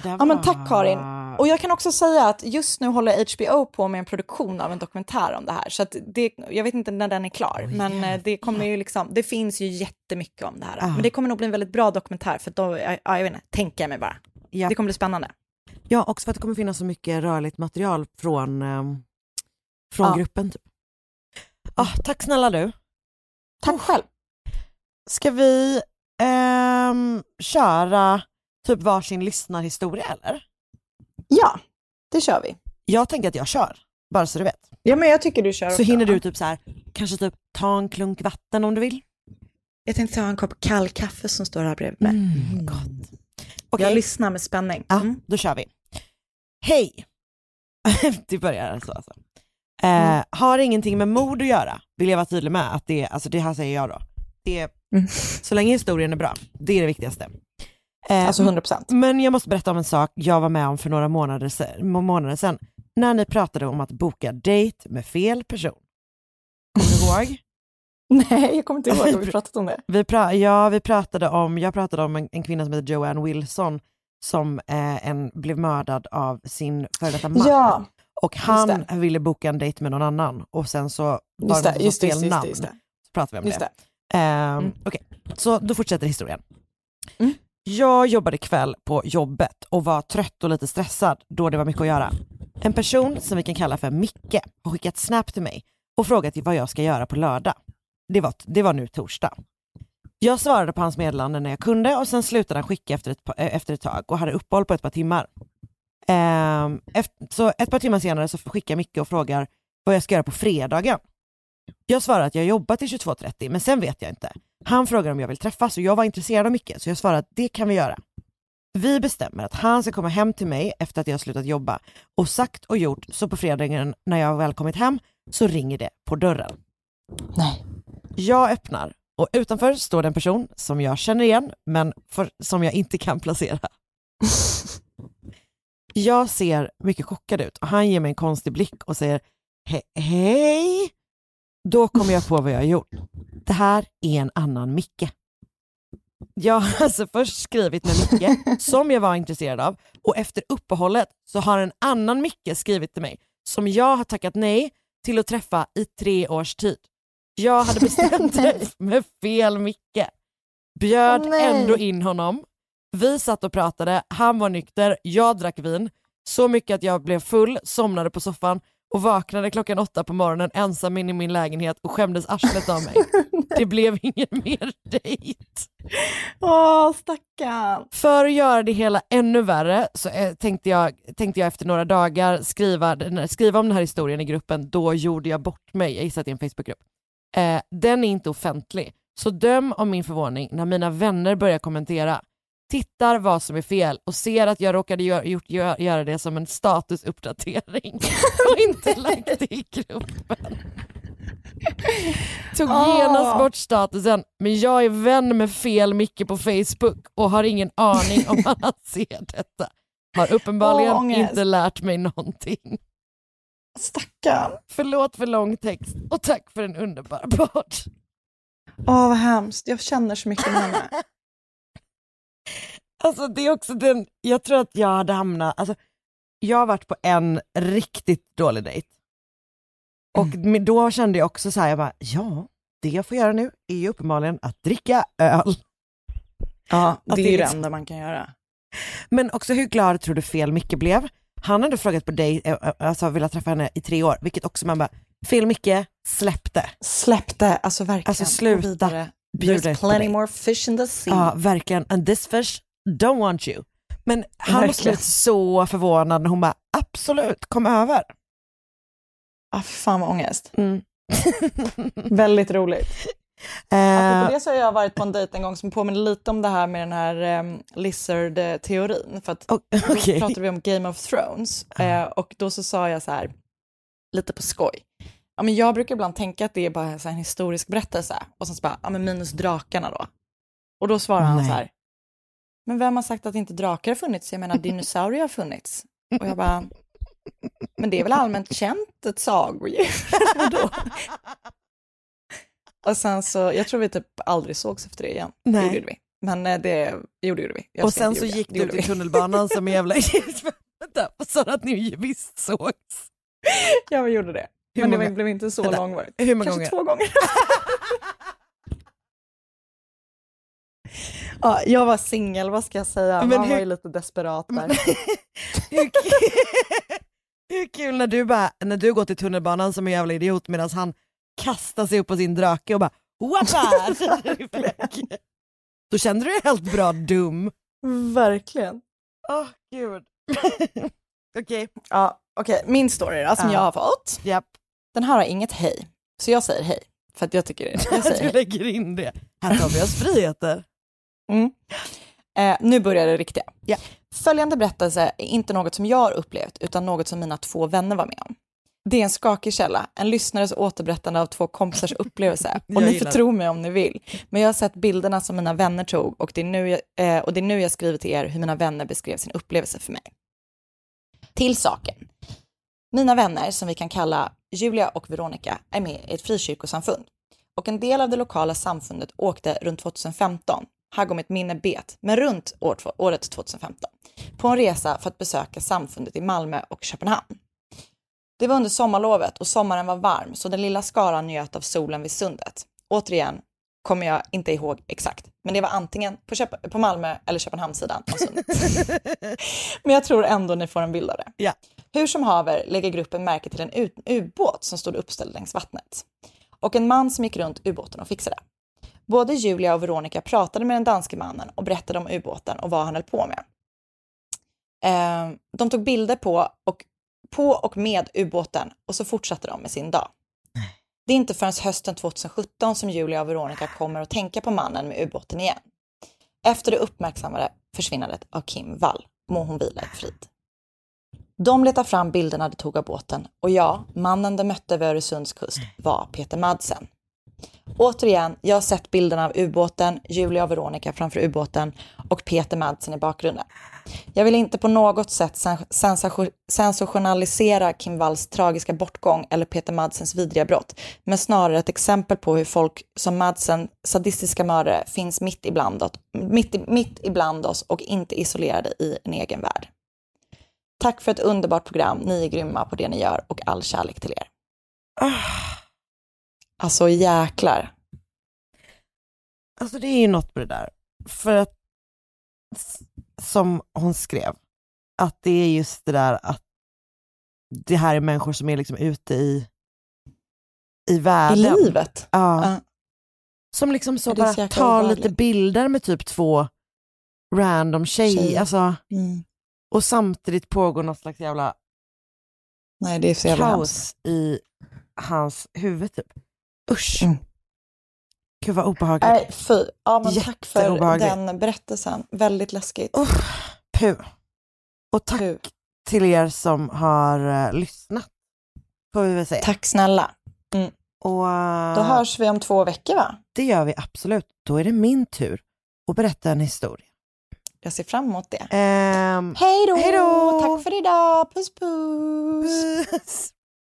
Ja men tack Karin. Och jag kan också säga att just nu håller HBO på med en produktion av en dokumentär om det här. Så att det, jag vet inte när den är klar, men eh, det kommer ju liksom, det finns ju jättemycket om det här. Ah. Men det kommer nog bli en väldigt bra dokumentär för då, ja, jag vet inte, tänker jag mig bara. Ja. Det kommer bli spännande. Ja, också för att det kommer finnas så mycket rörligt material från, ehm, från Ja. gruppen. Typ. Ah, tack snälla du. Tack själv. Ska vi ehm, köra typ varsin lyssnarhistoria eller? Ja, det kör vi. Jag tänker att jag kör, bara så du vet. Ja men jag tycker du kör Så också. hinner du typ så här, kanske typ ta en klunk vatten om du vill. Jag tänkte ta en kopp kall kaffe som står här bredvid mig. Mm, gott. Okej. Jag lyssnar med spänning. Ja, Mm. då kör vi. Hej! det börjar så alltså. Eh, Mm. Har ingenting med mord att göra, vill jag vara tydlig med. Att det, alltså det här säger jag då. Det, Mm. Så länge historien är bra, det är det viktigaste. Eh, Alltså 100 procent. Men jag måste berätta om en sak jag var med om för några månader sedan, må- månader sedan när ni pratade om att boka dejt med fel person. Kommer du ihåg? Nej, jag kommer inte ihåg, har vi pratat om det? Vi pra ja, vi pratade om, jag pratade om en, en kvinna som heter Joanne Wilson som eh, en, blev mördad av sin före detta man. Ja, och han ville boka en dejt med någon annan och sen så var Just det just det, fel just det, namn. just det. Så pratade vi om Just det. det. Ehm, Mm. Okej, så då fortsätter historien. Mm. Jag jobbade kväll på jobbet och var trött och lite stressad då det var mycket att göra. En person som vi kan kalla för Micke har skickat snap till mig och frågat vad jag ska göra på lördag. Det var, det var nu torsdag. Jag svarade på hans meddelande när jag kunde och sen slutade han skicka efter ett, eh, efter ett tag och hade uppehåll på ett par timmar. Ehm, efter, så ett par timmar senare så skickar Micke och frågar vad jag ska göra på fredagen. Jag svarar att jag jobbar till 22.30 men sen vet jag inte. Han frågar om jag vill träffas och jag var intresserad av Micke så jag svarar att det kan vi göra. Vi bestämmer att han ska komma hem till mig efter att jag har slutat jobba och sagt och gjort så på fredagen när jag väl kommit hem så ringer det på dörren. Nej. Jag öppnar och utanför står det en person som jag känner igen men för, som jag inte kan placera. Jag ser mycket chockad ut och han ger mig en konstig blick och säger "He- hej Då kom jag på vad jag har gjort. Det här är en annan Micke. Jag har alltså först skrivit med Micke, som jag var intresserad av, och efter uppehållet så har en annan Micke skrivit till mig, som jag har tackat nej till att träffa i tre års tid. Jag hade bestämt träff med fel Micke. Bjöd nej. ändå in honom. Vi satt och pratade, han var nykter, jag drack vin. Så mycket att jag blev full, somnade på soffan och vaknade klockan åtta på morgonen ensam in i min lägenhet och skämdes arslet av mig. Det blev ingen mer dejt. Åh, stackarn. För att göra det hela ännu värre så eh, tänkte, jag, tänkte jag efter några dagar skriva, skriva om den här historien i gruppen. Då gjorde jag bort mig. Jag gissar att det är en Facebookgrupp. Eh, den är inte offentlig, så döm om min förvåning när mina vänner börjar kommentera. Tittar vad som är fel och ser att jag råkade gör, gjort, gör, göra det som en statusuppdatering och inte lagt det i gruppen. Tog Åh. genast bort statusen, men jag är vän med fel Micke på Facebook och har ingen aning om han ser detta. Har uppenbarligen ångest. inte lärt mig någonting. Stackarn. Förlåt för lång text och tack för en underbar podd. Åh, vad hemskt. Jag känner så mycket med henne. Alltså det är också den, jag tror att jag hade hamnat, alltså jag har varit på en riktigt dålig dejt. Och men då kände jag också så här, jag bara, ja, det jag får göra nu är ju uppenbarligen att dricka öl. Ja, Att det är det ju det liksom- enda man kan göra. Men också hur glad tror du fel Micke blev? Han hade frågat på dig, alltså velat träffa henne i tre år, vilket också man bara, fel Micke, släppte. Släppte, alltså verkligen. Alltså sluta bjuda There's plenty more fish in the sea. Ja, verkligen. And this fish don't want you. Men han måste Verkligen. blivit så förvånad när hon bara, absolut, kom över. Ah, fan vad ångest. Mm. Väldigt roligt. Eh, Apropå det så har jag varit på en dejt en gång som påminner lite om det här med den här um, lizard-teorin. För att o- då pratade vi om Game of Thrones eh, och då så sa jag så här, lite på skoj. Ja, men jag brukar ibland tänka att det är bara här en historisk berättelse och sen så bara, ja men minus drakarna då. Och då svarar han Nej. så här, men vem har sagt att inte drakar har funnits? Jag menar dinosaurier har funnits. Och jag bara, men det är väl allmänt känt ett sagodjur? Och sen så, jag tror vi typ aldrig sågs efter det igen. Nej. Det gjorde vi. Men eh, det gjorde, gjorde vi. Jag och sen så ljuga. gick du till tunnelbanan som en jävla Vänta, och sa att ni visst sågs. Ja, vi gjorde det. Hur Men det många- blev inte så Vänta, långvarigt. hur många Kanske gånger? två gånger. ja, jag var singel, vad ska jag säga? Men Man hur- var ju lite desperat där. Hur, kul, hur kul när du bara, när du går till tunnelbanan som en jävla idiot medan han kastar sig upp på sin drake och bara Wappa! Då kände du dig helt bra dum. Verkligen. Åh gud. Okej. Ja, okej. Min story då, som Ja. jag har fått. Japp. Den här har inget hej. Så jag säger hej. För att jag tycker jag säger Du lägger in det. Här tar vi oss friheter. Mm. Eh, nu börjar det riktiga. Ja. Följande berättelse är inte något som jag har upplevt, utan något som mina två vänner var med om. Det är en skakig källa, en lyssnares återberättande av två kompisars upplevelse. Och ni får tro mig om ni vill. Men jag har sett bilderna som mina vänner tog och det är nu jag, eh, och det är nu jag skriver till er hur mina vänner beskrev sin upplevelse för mig. Till saken. Mina vänner, som vi kan kalla Julia och Veronica, är med i ett frikyrkosamfund. Och en del av det lokala samfundet åkte runt 2015, här går mitt minne bet, men runt år, året 2015, på en resa för att besöka samfundet i Malmö och Köpenhamn. Det var under sommarlovet och sommaren var varm, så den lilla skaran njöt av solen vid sundet. Återigen kommer jag inte ihåg exakt, men det var antingen på, Köp- på Malmö eller Köpenhamnssidan av sundet. men jag tror ändå ni får en bild av det. Ja. Hur som haver lägger gruppen märke till en ubåt som stod uppställd längs vattnet. Och en man som gick runt ubåten och fixade. Både Julia och Veronica pratade med den danske mannen och berättade om ubåten och vad han höll på med. Eh, de tog bilder på och, på och med ubåten och så fortsatte de med sin dag. Det är inte förrän hösten 2017 som Julia och Veronica kommer att tänka på mannen med ubåten igen. Efter det uppmärksammade försvinnandet av Kim Wall må hon vila i frid. De letar fram bilderna de tog av båten och ja, mannen de mötte vid Öresunds kust var Peter Madsen. Återigen, jag har sett bilderna av ubåten, Julia och Veronica framför ubåten och Peter Madsen i bakgrunden. Jag vill inte på något sätt sen- sensationalisera Kim Walls tragiska bortgång eller Peter Madsens vidriga brott, men snarare ett exempel på hur folk som Madsen, sadistiska mördare, finns mitt ibland, mitt, mitt ibland oss och inte isolerade i en egen värld. Tack för ett underbart program, ni är grymma på det ni gör och all kärlek till er. Ah. Alltså jäklar. Alltså det är ju något med det där. För att, som hon skrev, att det är just det där att det här är människor som är liksom ute i, i världen. I livet. Ja. Ja. Som liksom så bara så tar obehagligt. lite bilder med typ två random tjejer. Tjejer. Alltså, Mm. och samtidigt pågår något slags jävla Nej, det är så jävla hemskt. kaos i hans huvud typ. Usch. Mm. Gud vad obehagligt. Nej, fy. Ja, men tack för den berättelsen. Väldigt läskigt. Puh. Och tack Puh. till er som har uh, lyssnat. Får vi väl säga. Tack snälla. Mm. Och, eh, Då hörs vi om två veckor va? Det gör vi absolut. Då är det min tur att berätta en historia. Jag ser fram emot det. Hej då! Hej då! Tack för idag. Puss puss! puss.